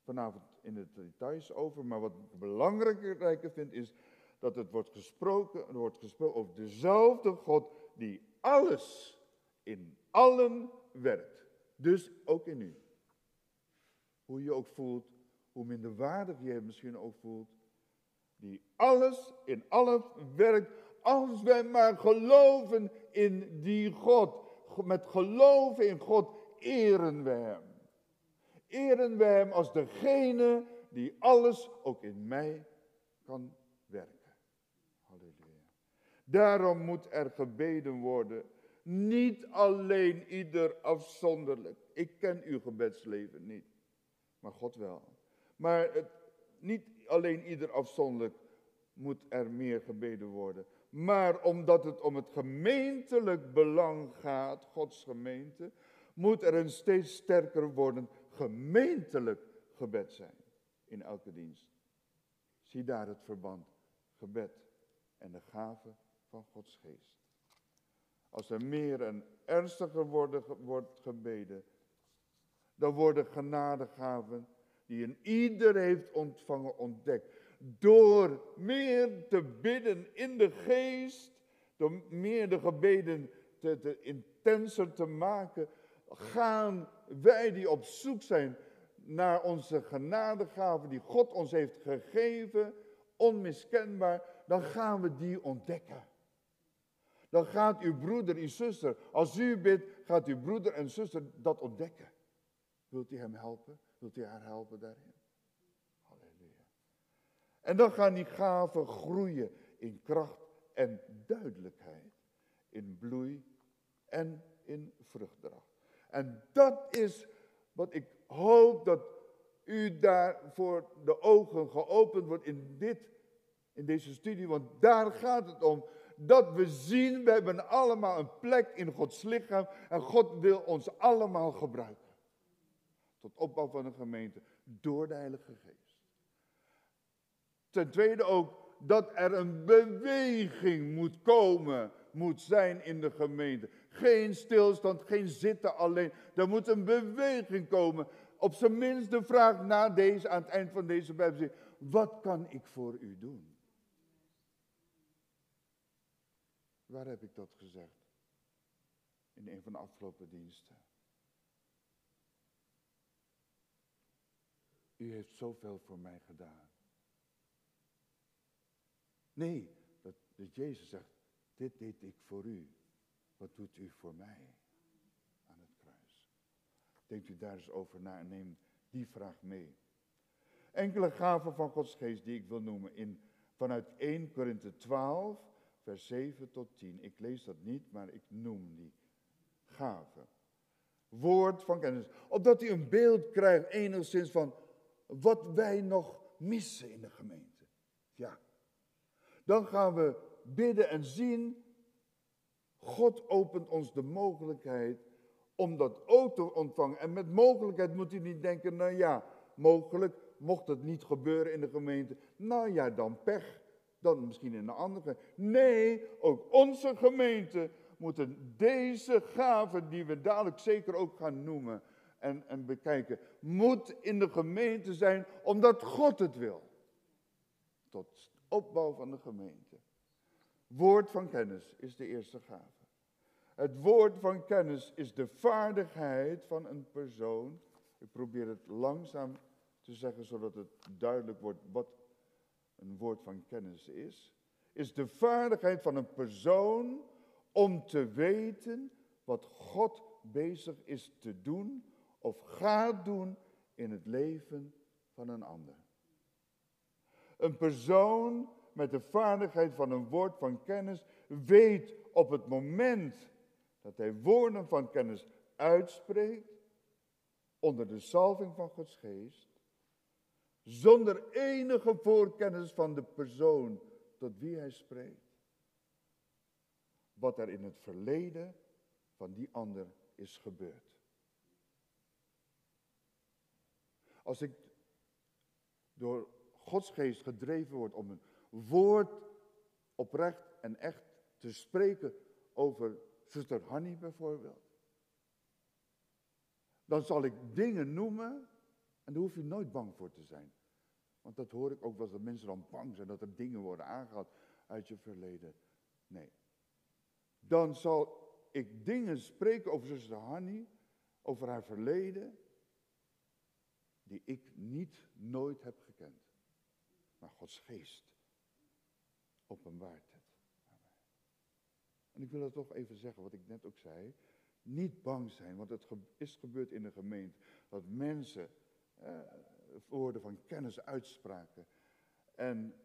vanavond in de details over, maar wat ik belangrijker vind is dat het wordt gesproken, er wordt gesproken over dezelfde God die alles in allen werkt. Dus ook in u. Hoe je ook voelt, hoe minder waardig je je misschien ook voelt, die alles in alles werkt, als wij maar geloven in die God. Met geloven in God eren we Hem. Eren we Hem als degene die alles ook in mij kan werken. Halleluja. Daarom moet er gebeden worden. Niet alleen ieder afzonderlijk. Ik ken uw gebedsleven niet, maar God wel. Maar het, niet alleen ieder afzonderlijk moet er meer gebeden worden. Maar omdat het om het gemeentelijk belang gaat, Gods gemeente, moet er een steeds sterker worden gemeentelijk gebed zijn in elke dienst. Zie daar het verband, gebed en de gave van Gods geest. Als er meer en ernstiger wordt gebeden, dan worden genadegaven die een ieder heeft ontvangen ontdekt. Door meer te bidden in de geest, door meer de gebeden te, te intenser te maken, gaan wij die op zoek zijn naar onze genadegaven die God ons heeft gegeven, onmiskenbaar, dan gaan we die ontdekken. Dan gaat uw broeder, uw zuster, als u bidt, gaat uw broeder en zuster dat ontdekken. Wilt u hem helpen? Wilt u haar helpen daarin? Halleluja. En dan gaan die gaven groeien in kracht en duidelijkheid. In bloei en in vruchtdracht. En dat is wat ik hoop dat u daar voor de ogen geopend wordt in, dit, in deze studie. Want daar gaat het om. Dat we zien, we hebben allemaal een plek in Gods lichaam. En God wil ons allemaal gebruiken tot opbouw van een gemeente door de Heilige Geest. Ten tweede ook dat er een beweging moet komen, moet zijn in de gemeente. Geen stilstand, geen zitten alleen. Er moet een beweging komen. Op zijn minst de vraag na deze, aan het eind van deze Bijbel. Wat kan ik voor u doen? Waar heb ik dat gezegd? In een van de afgelopen diensten. U heeft zoveel voor mij gedaan. Nee, dat, dat Jezus zegt, dit deed ik voor u. Wat doet u voor mij aan het kruis? Denkt u daar eens over na en neem die vraag mee. Enkele gaven van Gods geest die ik wil noemen in vanuit 1 Korinthe 12, vers 7 tot 10. Ik lees dat niet, maar ik noem die gaven. Woord van kennis. Opdat u een beeld krijgt enigszins van wat wij nog missen in de gemeente. Ja. Dan gaan we bidden en zien. God opent ons de mogelijkheid om dat ook te ontvangen. En met mogelijkheid moet u niet denken, nou ja, mogelijk, mocht het niet gebeuren in de gemeente, nou ja, dan pech. Dan misschien in een andere. Nee, ook onze gemeente moeten deze gaven, die we dadelijk zeker ook gaan noemen en, en bekijken, moet in de gemeente zijn omdat God het wil. Tot opbouw van de gemeente. Woord van kennis is de eerste gave. Het woord van kennis is de vaardigheid van een persoon. Ik probeer het langzaam te zeggen zodat het duidelijk wordt wat een woord van kennis is. Is de vaardigheid van een persoon om te weten wat God bezig is te doen of gaat doen in het leven van een ander. Een persoon met de vaardigheid van een woord van kennis weet op het moment dat hij woorden van kennis uitspreekt, onder de salving van Gods geest, zonder enige voorkennis van de persoon tot wie hij spreekt, wat er in het verleden van die ander is gebeurd. Als ik door Gods geest gedreven word om een woord oprecht en echt te spreken over zuster Hanny bijvoorbeeld, dan zal ik dingen noemen en daar hoef je nooit bang voor te zijn. Want dat hoor ik ook wel, dat mensen dan bang zijn dat er dingen worden aangehaald uit je verleden. Nee. Dan zal ik dingen spreken over zuster Hanny, over haar verleden, die ik niet nooit heb gekend. Maar Gods geest openbaart het. En ik wil dat toch even zeggen, wat ik net ook zei. Niet bang zijn, want het is gebeurd in de gemeente. Dat mensen eh, woorden van kennis uitspraken. En,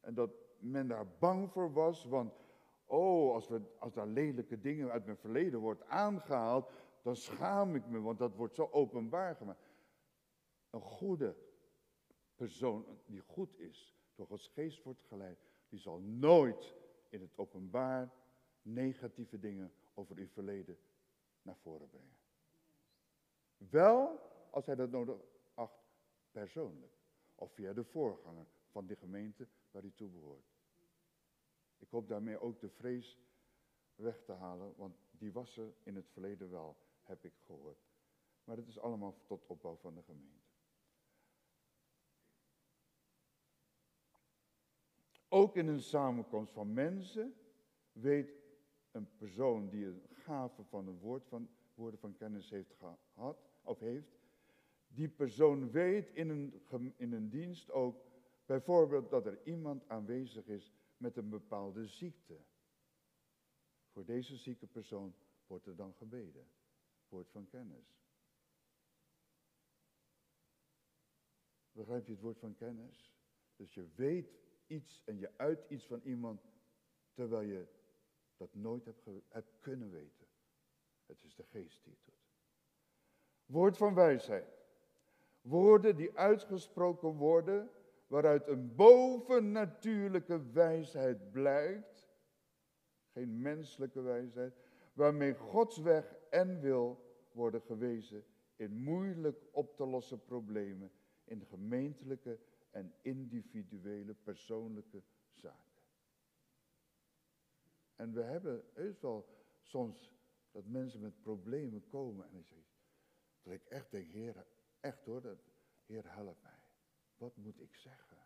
en dat men daar bang voor was, want oh, als, we, als daar lelijke dingen uit mijn verleden wordt aangehaald, dan schaam ik me, want dat wordt zo openbaar gemaakt. Een goede persoon die goed is, door Gods geest wordt geleid, die zal nooit in het openbaar negatieve dingen over uw verleden naar voren brengen. Wel als hij dat nodig acht persoonlijk. Of via de voorganger van die gemeente waar hij toe behoort. Ik hoop daarmee ook de vrees weg te halen, want die was er in het verleden wel, heb ik gehoord. Maar het is allemaal tot opbouw van de gemeente. Ook in een samenkomst van mensen weet een persoon die een gave van een woord van, woorden van kennis heeft gehad, of heeft, die persoon weet in een, in een dienst ook bijvoorbeeld dat er iemand aanwezig is met een bepaalde ziekte. Voor deze zieke persoon wordt er dan gebeden. Woord van kennis. Begrijp je het woord van kennis? Dus je weet iets en je uit iets van iemand terwijl je dat nooit hebt, hebt kunnen weten. Het is de geest die het doet. Woord van wijsheid. Woorden die uitgesproken worden, waaruit een bovennatuurlijke wijsheid blijkt. Geen menselijke wijsheid, waarmee Gods weg en wil worden gewezen in moeilijk op te lossen problemen, in gemeentelijke en individuele persoonlijke zaken. En we hebben heus wel soms dat mensen met problemen komen en ik zeg, dat ik echt denk, Heer, echt hoor, dat, Heer help mij. Wat moet ik zeggen?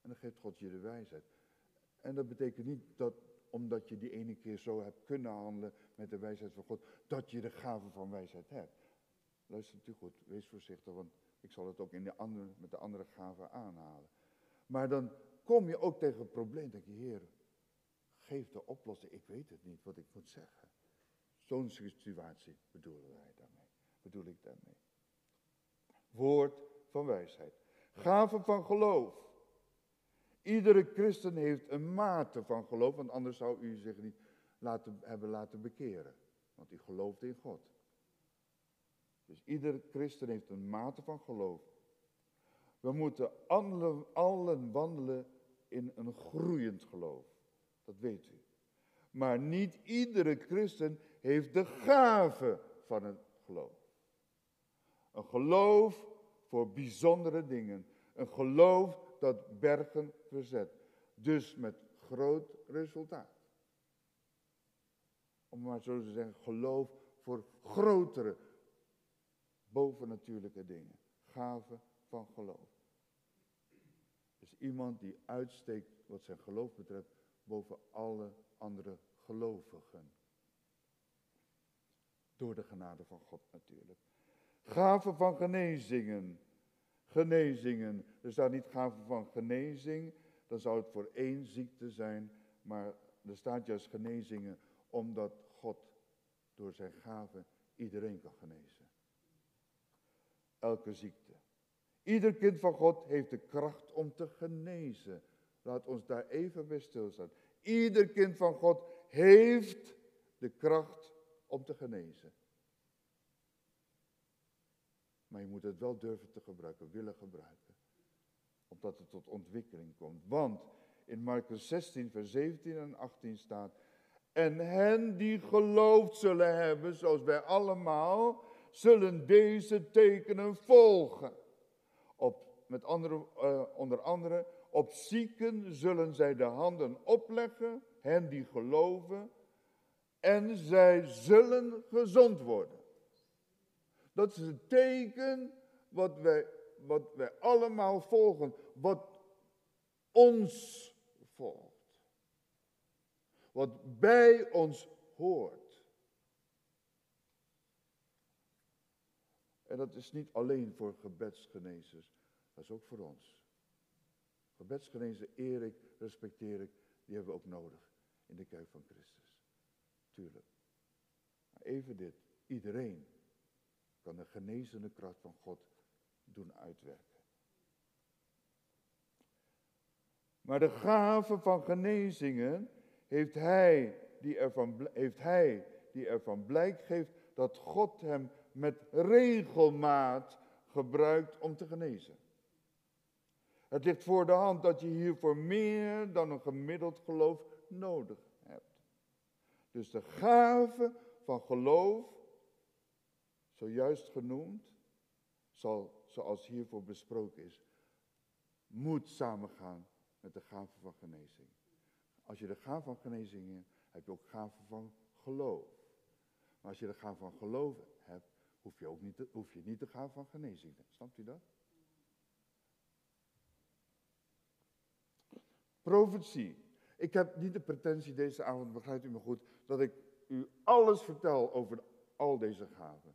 En dan geeft God je de wijsheid. En dat betekent niet dat omdat je die ene keer zo hebt kunnen handelen met de wijsheid van God, dat je de gave van wijsheid hebt. Luister u goed, wees voorzichtig, want ik zal het ook in de andere, met de andere gaven aanhalen. Maar dan kom je ook tegen een probleem, denk je, Heer, geef de oplossing. Ik weet het niet wat ik moet zeggen. Zo'n situatie bedoelen wij daarmee. Bedoel ik daarmee. Woord van wijsheid. Gaven van geloof. Iedere christen heeft een mate van geloof, want anders zou u zich niet laten, hebben laten bekeren. Want u gelooft in God. Dus iedere christen heeft een mate van geloof. We moeten allen, allen wandelen in een groeiend geloof. Dat weet u. Maar niet iedere christen heeft de gave van het geloof. Een geloof voor bijzondere dingen. Een geloof dat bergen verzet. Dus met groot resultaat. Om maar zo te zeggen, geloof voor grotere, bovennatuurlijke dingen. Gave van geloof. Dus iemand die uitsteekt wat zijn geloof betreft boven alle andere gelovigen. Door de genade van God natuurlijk. Gaven van genezingen. Genezingen. Er staat niet gaven van genezing. Dan zou het voor één ziekte zijn. Maar er staat juist genezingen omdat God door zijn gaven iedereen kan genezen. Elke ziekte. Ieder kind van God heeft de kracht om te genezen. Laat ons daar even bij stilstaan. Ieder kind van God heeft de kracht om te genezen. Maar je moet het wel durven te gebruiken, willen gebruiken. Omdat het tot ontwikkeling komt. Want in Marcus 16, vers 17 en 18 staat. En hen die geloofd zullen hebben, zoals wij allemaal, zullen deze tekenen volgen. Op, met andere, uh, onder andere, op zieken zullen zij de handen opleggen, hen die geloven, en zij zullen gezond worden. Dat is het teken wat wij, wat wij allemaal volgen, wat ons volgt. Wat bij ons hoort. En dat is niet alleen voor gebedsgenezers, dat is ook voor ons. Gebedsgenezen eer ik, respecteer ik, die hebben we ook nodig in de kerk van Christus. Tuurlijk. Maar even dit, iedereen kan de genezende kracht van God doen uitwerken. Maar de gave van genezingen heeft hij die ervan, heeft hij die ervan blijk geeft dat God hem met regelmaat gebruikt om te genezen. Het ligt voor de hand dat je hiervoor meer dan een gemiddeld geloof nodig hebt. Dus de gave van geloof zojuist genoemd, zal, zoals hiervoor besproken is, moet samengaan met de gave van genezing. Als je de gave van genezing hebt, heb je ook gave van geloof. Maar als je de gave van geloof hebt, hoef je, ook niet, de, hoef je niet de gave van genezing te. Snapt u dat? Profetie. Ik heb niet de pretentie deze avond, begrijpt u me goed, dat ik u alles vertel over al deze gaven.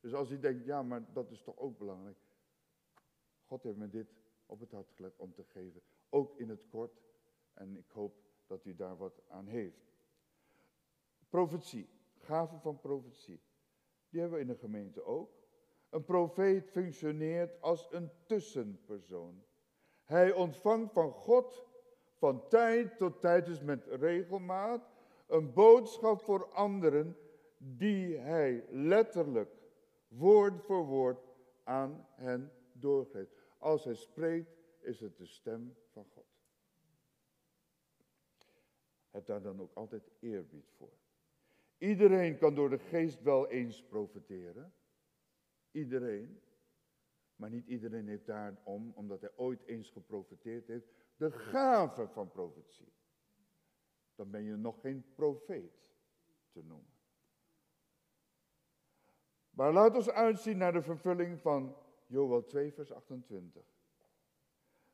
Dus als u denkt, ja, maar dat is toch ook belangrijk. God heeft me dit op het hart gelegd om te geven. Ook in het kort. En ik hoop dat u daar wat aan heeft. Profetie. Gaven van profetie. Die hebben we in de gemeente ook. Een profeet functioneert als een tussenpersoon. Hij ontvangt van God van tijd tot tijd, dus met regelmaat, een boodschap voor anderen die hij letterlijk woord voor woord aan hen doorgeeft. Als hij spreekt, is het de stem van God. Heb daar dan ook altijd eerbied voor. Iedereen kan door de geest wel eens profiteren. Iedereen. Maar niet iedereen heeft daarom, omdat hij ooit eens geprofiteerd heeft, de gave van profetie. Dan ben je nog geen profeet te noemen. Maar laat ons uitzien naar de vervulling van Joel 2, vers 28.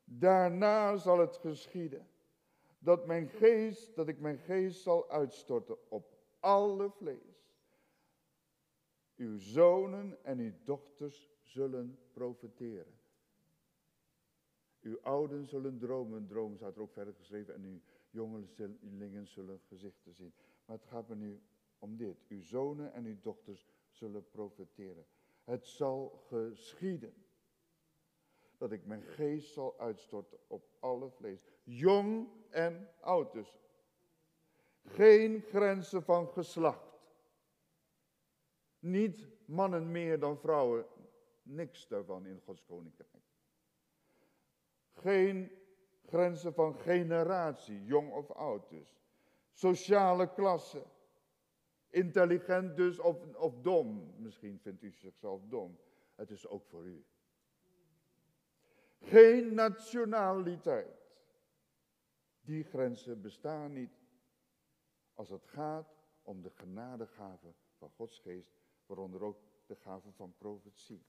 Daarna zal het geschieden dat mijn geest, dat ik mijn geest zal uitstorten op alle vlees. Uw zonen en uw dochters zullen profeteren. Uw ouden zullen dromen, dromen staat er ook verder geschreven, en uw jongelingen zullen gezichten zien. Maar het gaat me nu om dit. Uw zonen en uw dochters zullen profeteren. Het zal geschieden. dat ik mijn geest zal uitstorten op alle vlees. Jong en oud dus. Geen grenzen van geslacht. Niet mannen meer dan vrouwen. Niks daarvan in Gods koninkrijk. Geen grenzen van generatie, jong of oud dus. Sociale klasse. Intelligent dus of, of dom. Misschien vindt u zichzelf dom. Het is ook voor u. Geen nationaliteit. Die grenzen bestaan niet als het gaat om de genadegave van Gods geest, waaronder ook de gave van profetie.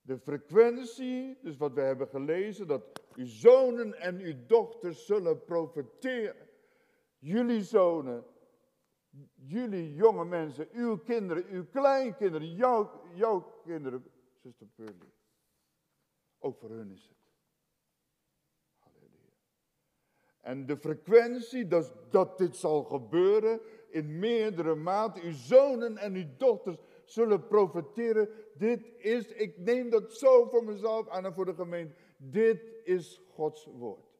De frequentie, dus wat we hebben gelezen, dat uw zonen en uw dochters zullen profeteren. Jullie zonen, jullie jonge mensen, uw kinderen, uw kleinkinderen, jouw, jouw kinderen, zuster Pearlie. Ook voor hun is het. Halleluja. En de frequentie dat, dat dit zal gebeuren in meerdere maten. Uw zonen en uw dochters zullen profiteren. Dit is, ik neem dat zo voor mezelf aan en voor de gemeente. Dit is Gods woord.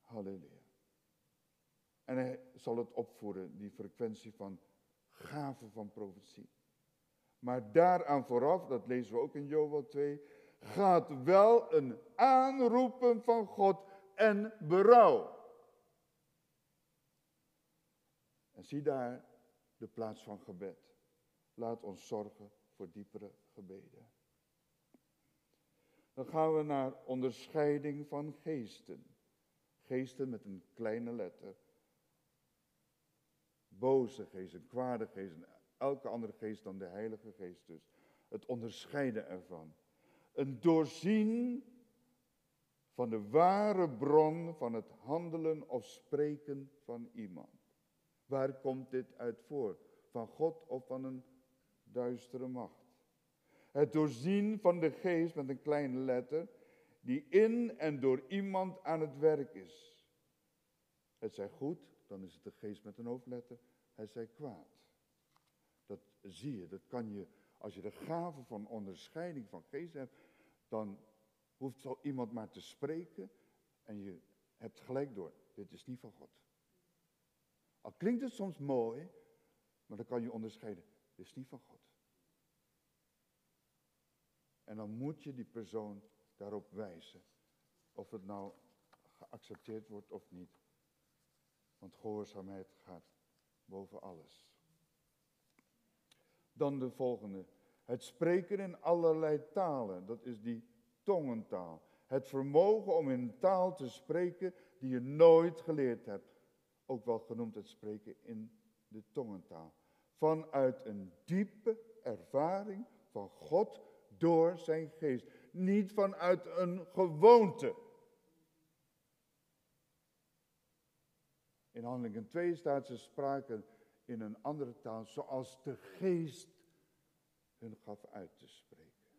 Halleluja. En hij zal het opvoeren, die frequentie van gaven van profetie. Maar daaraan vooraf, dat lezen we ook in Joel 2, gaat wel een aanroepen van God en berouw. En zie daar de plaats van gebed. Laat ons zorgen voor diepere gebeden. Dan gaan we naar onderscheiding van geesten. Geesten met een kleine letter. Boze geesten, kwade geesten, elke andere geest dan de Heilige Geest dus. Het onderscheiden ervan. Een doorzien van de ware bron van het handelen of spreken van iemand. Waar komt dit uit voor? Van God of van een duistere macht? Het doorzien van de geest met een kleine letter, die in en door iemand aan het werk is. Het zij goed, dan is het de geest met een hoofdletter. Het zij kwaad. Dat zie je, dat kan je, als je de gave van onderscheiding van geest hebt, dan hoeft zo iemand maar te spreken en je hebt gelijk door, dit is niet van God. Al klinkt het soms mooi, maar dan kan je onderscheiden, dit is niet van God. En dan moet je die persoon daarop wijzen, of het nou geaccepteerd wordt of niet. Want gehoorzaamheid gaat boven alles. Dan de volgende. Het spreken in allerlei talen, dat is die tongentaal. Het vermogen om in een taal te spreken die je nooit geleerd hebt. Ook wel genoemd het spreken in de tongentaal. Vanuit een diepe ervaring van God door zijn geest. Niet vanuit een gewoonte. In handelingen 2 staat ze spraken in een andere taal zoals de geest gaf uit te spreken.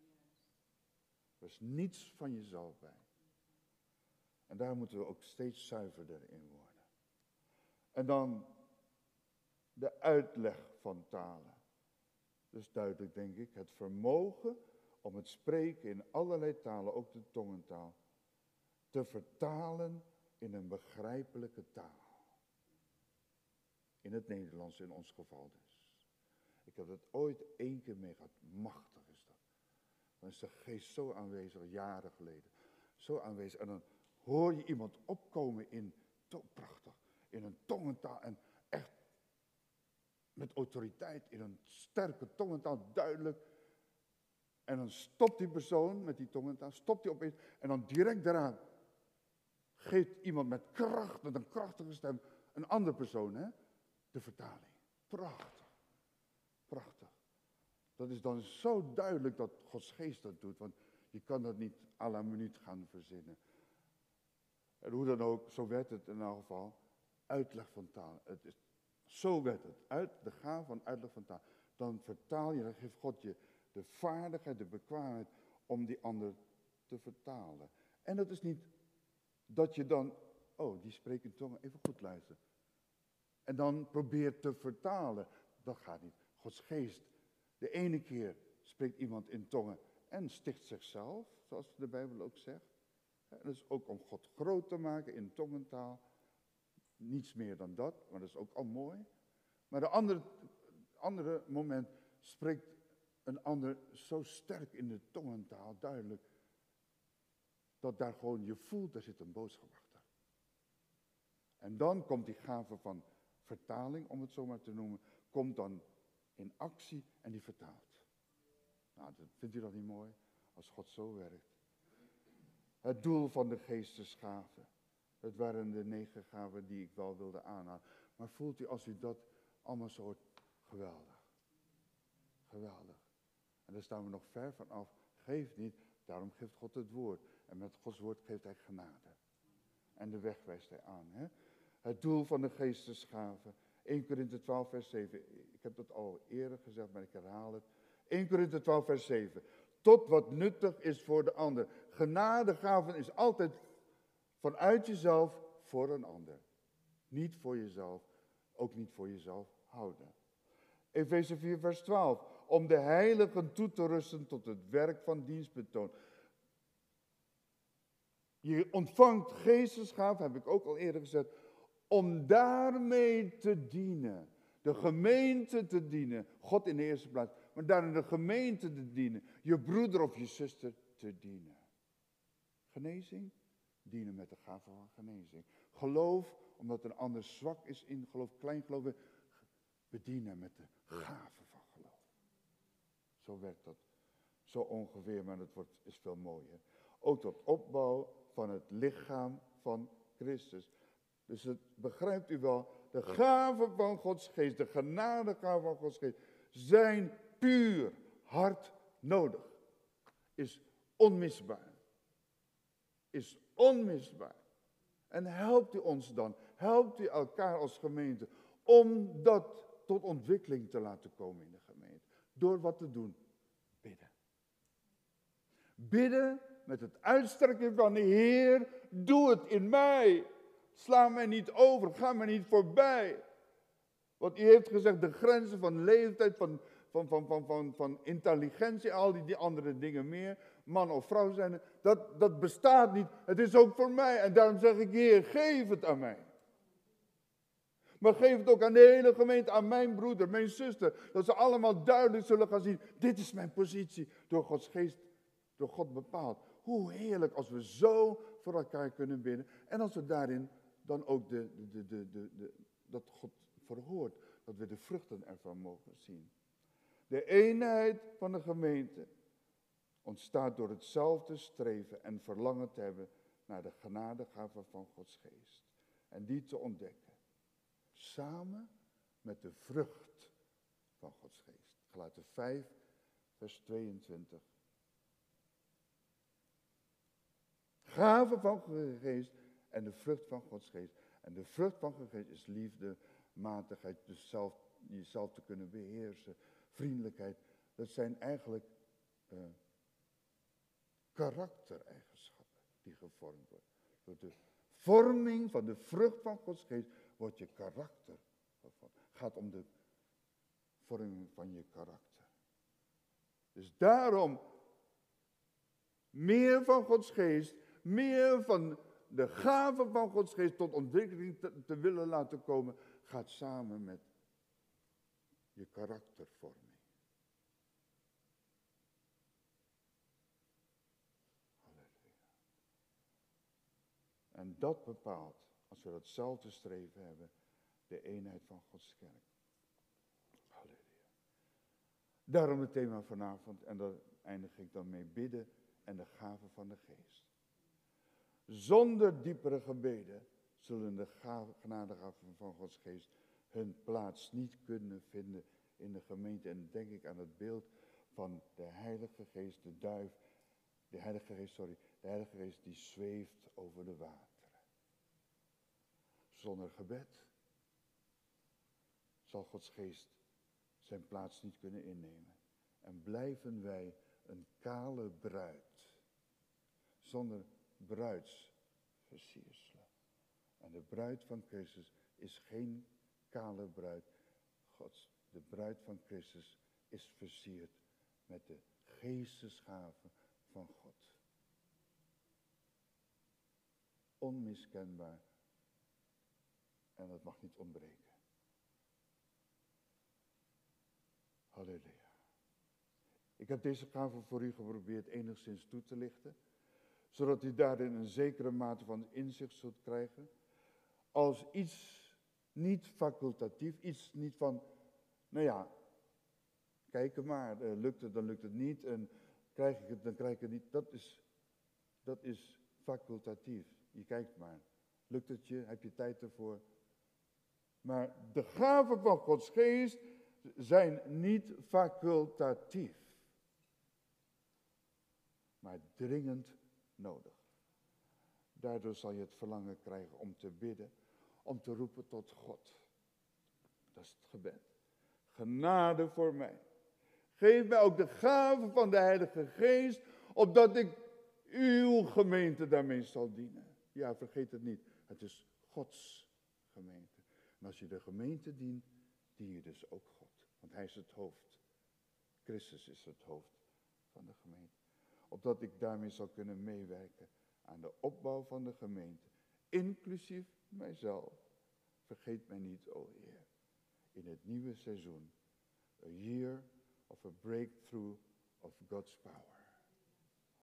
Er is niets van jezelf bij. En daar moeten we ook steeds zuiverder in worden. En dan de uitleg van talen. Dus duidelijk denk ik, het vermogen om het spreken in allerlei talen, ook de tongentaal, te vertalen in een begrijpelijke taal. In het Nederlands in ons geval dus. Ik heb het ooit één keer mee gehad. Machtig is dat. Dan is de geest zo aanwezig, jaren geleden. Zo aanwezig. En dan hoor je iemand opkomen in, prachtig, in een tongentaal. En echt met autoriteit, in een sterke tongentaal, duidelijk. En dan stopt die persoon met die tongentaal, stopt hij opeens. En dan direct daaraan geeft iemand met kracht, met een krachtige stem, een andere persoon, hè, de vertaling. Prachtig. Prachtig. Dat is dan zo duidelijk dat Gods geest dat doet, want je kan dat niet à la minuut gaan verzinnen. En hoe dan ook, zo werd het in elk geval, uitleg van taal. Het is, zo werd het, uit de gaaf van uitleg van taal. Dan vertaal je, dan geeft God je de vaardigheid, de bekwaamheid om die ander te vertalen. En dat is niet dat je dan, oh, die spreekt in tongen, even goed luisteren. En dan probeert te vertalen. Dat gaat niet. Gods geest De ene keer spreekt iemand in tongen en sticht zichzelf, zoals de Bijbel ook zegt. Dat is ook om God groot te maken in tongentaal. Niets meer dan dat, maar dat is ook al mooi. Maar de andere, andere moment spreekt een ander zo sterk in de tongentaal, duidelijk, dat daar gewoon je voelt, daar zit een boodschap achter. En dan komt die gave van vertaling, om het zo maar te noemen, komt dan in actie en die vertaalt. Nou, vindt u dat niet mooi? Als God zo werkt. Het doel van de geestesgaven. Het waren de negen gaven die ik wel wilde aanhalen. Maar voelt u als u dat allemaal zo geweldig. Geweldig. En daar staan we nog ver van af. Geeft niet, daarom geeft God het woord. En met Gods woord geeft hij genade. En de weg wijst hij aan. Hè? Het doel van de geestesgaven. 1 Korinthe 12 vers 7. Ik heb dat al eerder gezegd, maar ik herhaal het. 1 Korinthe 12 vers 7. Tot wat nuttig is voor de ander. Genadegaven is altijd vanuit jezelf voor een ander. Niet voor jezelf, ook niet voor jezelf houden. Efeze 4 vers 12. Om de heiligen toe te rusten tot het werk van dienstbetoon. Je ontvangt geestesgaven, heb ik ook al eerder gezegd, om daarmee te dienen. De gemeente te dienen. God in de eerste plaats. Maar daarin de gemeente te dienen. Je broeder of je zuster te dienen. Genezing? Dienen met de gave van genezing. Geloof, omdat een ander zwak is in geloof, klein geloof. Bedienen met de gave van geloof. Zo werkt dat. Zo ongeveer, maar het wordt, is veel mooier. Ook tot opbouw van het lichaam van Christus. Dus begrijpt u wel, de gaven van Gods geest, de genadegaven van Gods geest, zijn puur hard nodig. Is onmisbaar. Is onmisbaar. En helpt u ons dan, helpt u elkaar als gemeente, om dat tot ontwikkeling te laten komen in de gemeente. Door wat te doen? Bidden. Bidden met het uitstrekken van de Heer, doe het in mij. Sla mij niet over, ga mij niet voorbij. Want u heeft gezegd, de grenzen van leeftijd, van, van, van, van, van, van intelligentie, al die, die andere dingen meer, man of vrouw zijn, dat, dat bestaat niet. Het is ook voor mij. En daarom zeg ik, Heer, geef het aan mij. Maar geef het ook aan de hele gemeente, aan mijn broeder, mijn zuster. Dat ze allemaal duidelijk zullen gaan zien, dit is mijn positie, door Gods geest, door God bepaald. Hoe heerlijk als we zo voor elkaar kunnen bidden. En als we daarin dan ook de, de, de, de, dat God verhoort. Dat we de vruchten ervan mogen zien. De eenheid van de gemeente ontstaat door hetzelfde streven en verlangen te hebben naar de genadegave van Gods geest. En die te ontdekken. Samen met de vrucht van Gods geest. Gelaten 5, vers 22. Gave van Gods geest en de vrucht van Gods geest. En de vrucht van Gods geest is liefde, matigheid, dus zelf, jezelf te kunnen beheersen, vriendelijkheid. Dat zijn eigenlijk uh, karaktereigenschappen die gevormd worden. Door de vorming van de vrucht van Gods geest wordt je karakter gevormd. Het gaat om de vorming van je karakter. Dus daarom meer van Gods geest, meer van de gave van Gods geest tot ontwikkeling te, willen laten komen, gaat samen met je karaktervorming. En dat bepaalt, als we datzelfde streven hebben, de eenheid van Gods kerk. Halleluja. Daarom het thema vanavond, en daar eindig ik dan mee, bidden en de gave van de geest. Zonder diepere gebeden zullen de genadegaven van Gods geest hun plaats niet kunnen vinden in de gemeente. En denk ik aan het beeld van de Heilige Geest, de duif, de Heilige Geest, sorry, de Heilige Geest die zweeft over de wateren. Zonder gebed zal Gods Geest zijn plaats niet kunnen innemen. En blijven wij een kale bruid, zonder bruidsversierselen. En de bruid van Christus is geen kale bruid. Gods, de bruid van Christus is versierd met de geestesgaven van God. Onmiskenbaar. En dat mag niet ontbreken. Halleluja. Ik heb deze gaven voor u geprobeerd enigszins toe te lichten, zodat u daarin een zekere mate van inzicht zult krijgen. Als iets niet facultatief, iets niet van, nou ja, kijk maar, uh, lukt het, dan lukt het niet, en krijg ik het, dan krijg ik het niet. Dat is, dat is facultatief. Je kijkt maar. Lukt het je? Heb je tijd ervoor? Maar de gaven van Gods geest zijn niet facultatief, maar dringend nodig. Daardoor zal je het verlangen krijgen om te bidden, om te roepen tot God. Dat is het gebed. Genade voor mij. Geef mij ook de gave van de Heilige Geest, opdat ik uw gemeente daarmee zal dienen. Ja, vergeet het niet. Het is Gods gemeente. En als je de gemeente dient, dien je dus ook God. Want hij is het hoofd. Christus is het hoofd van de gemeente. Opdat ik daarmee zal kunnen meewerken aan de opbouw van de gemeente. Inclusief mijzelf. Vergeet mij niet, o Heer. In het nieuwe seizoen. A year of a breakthrough of God's power.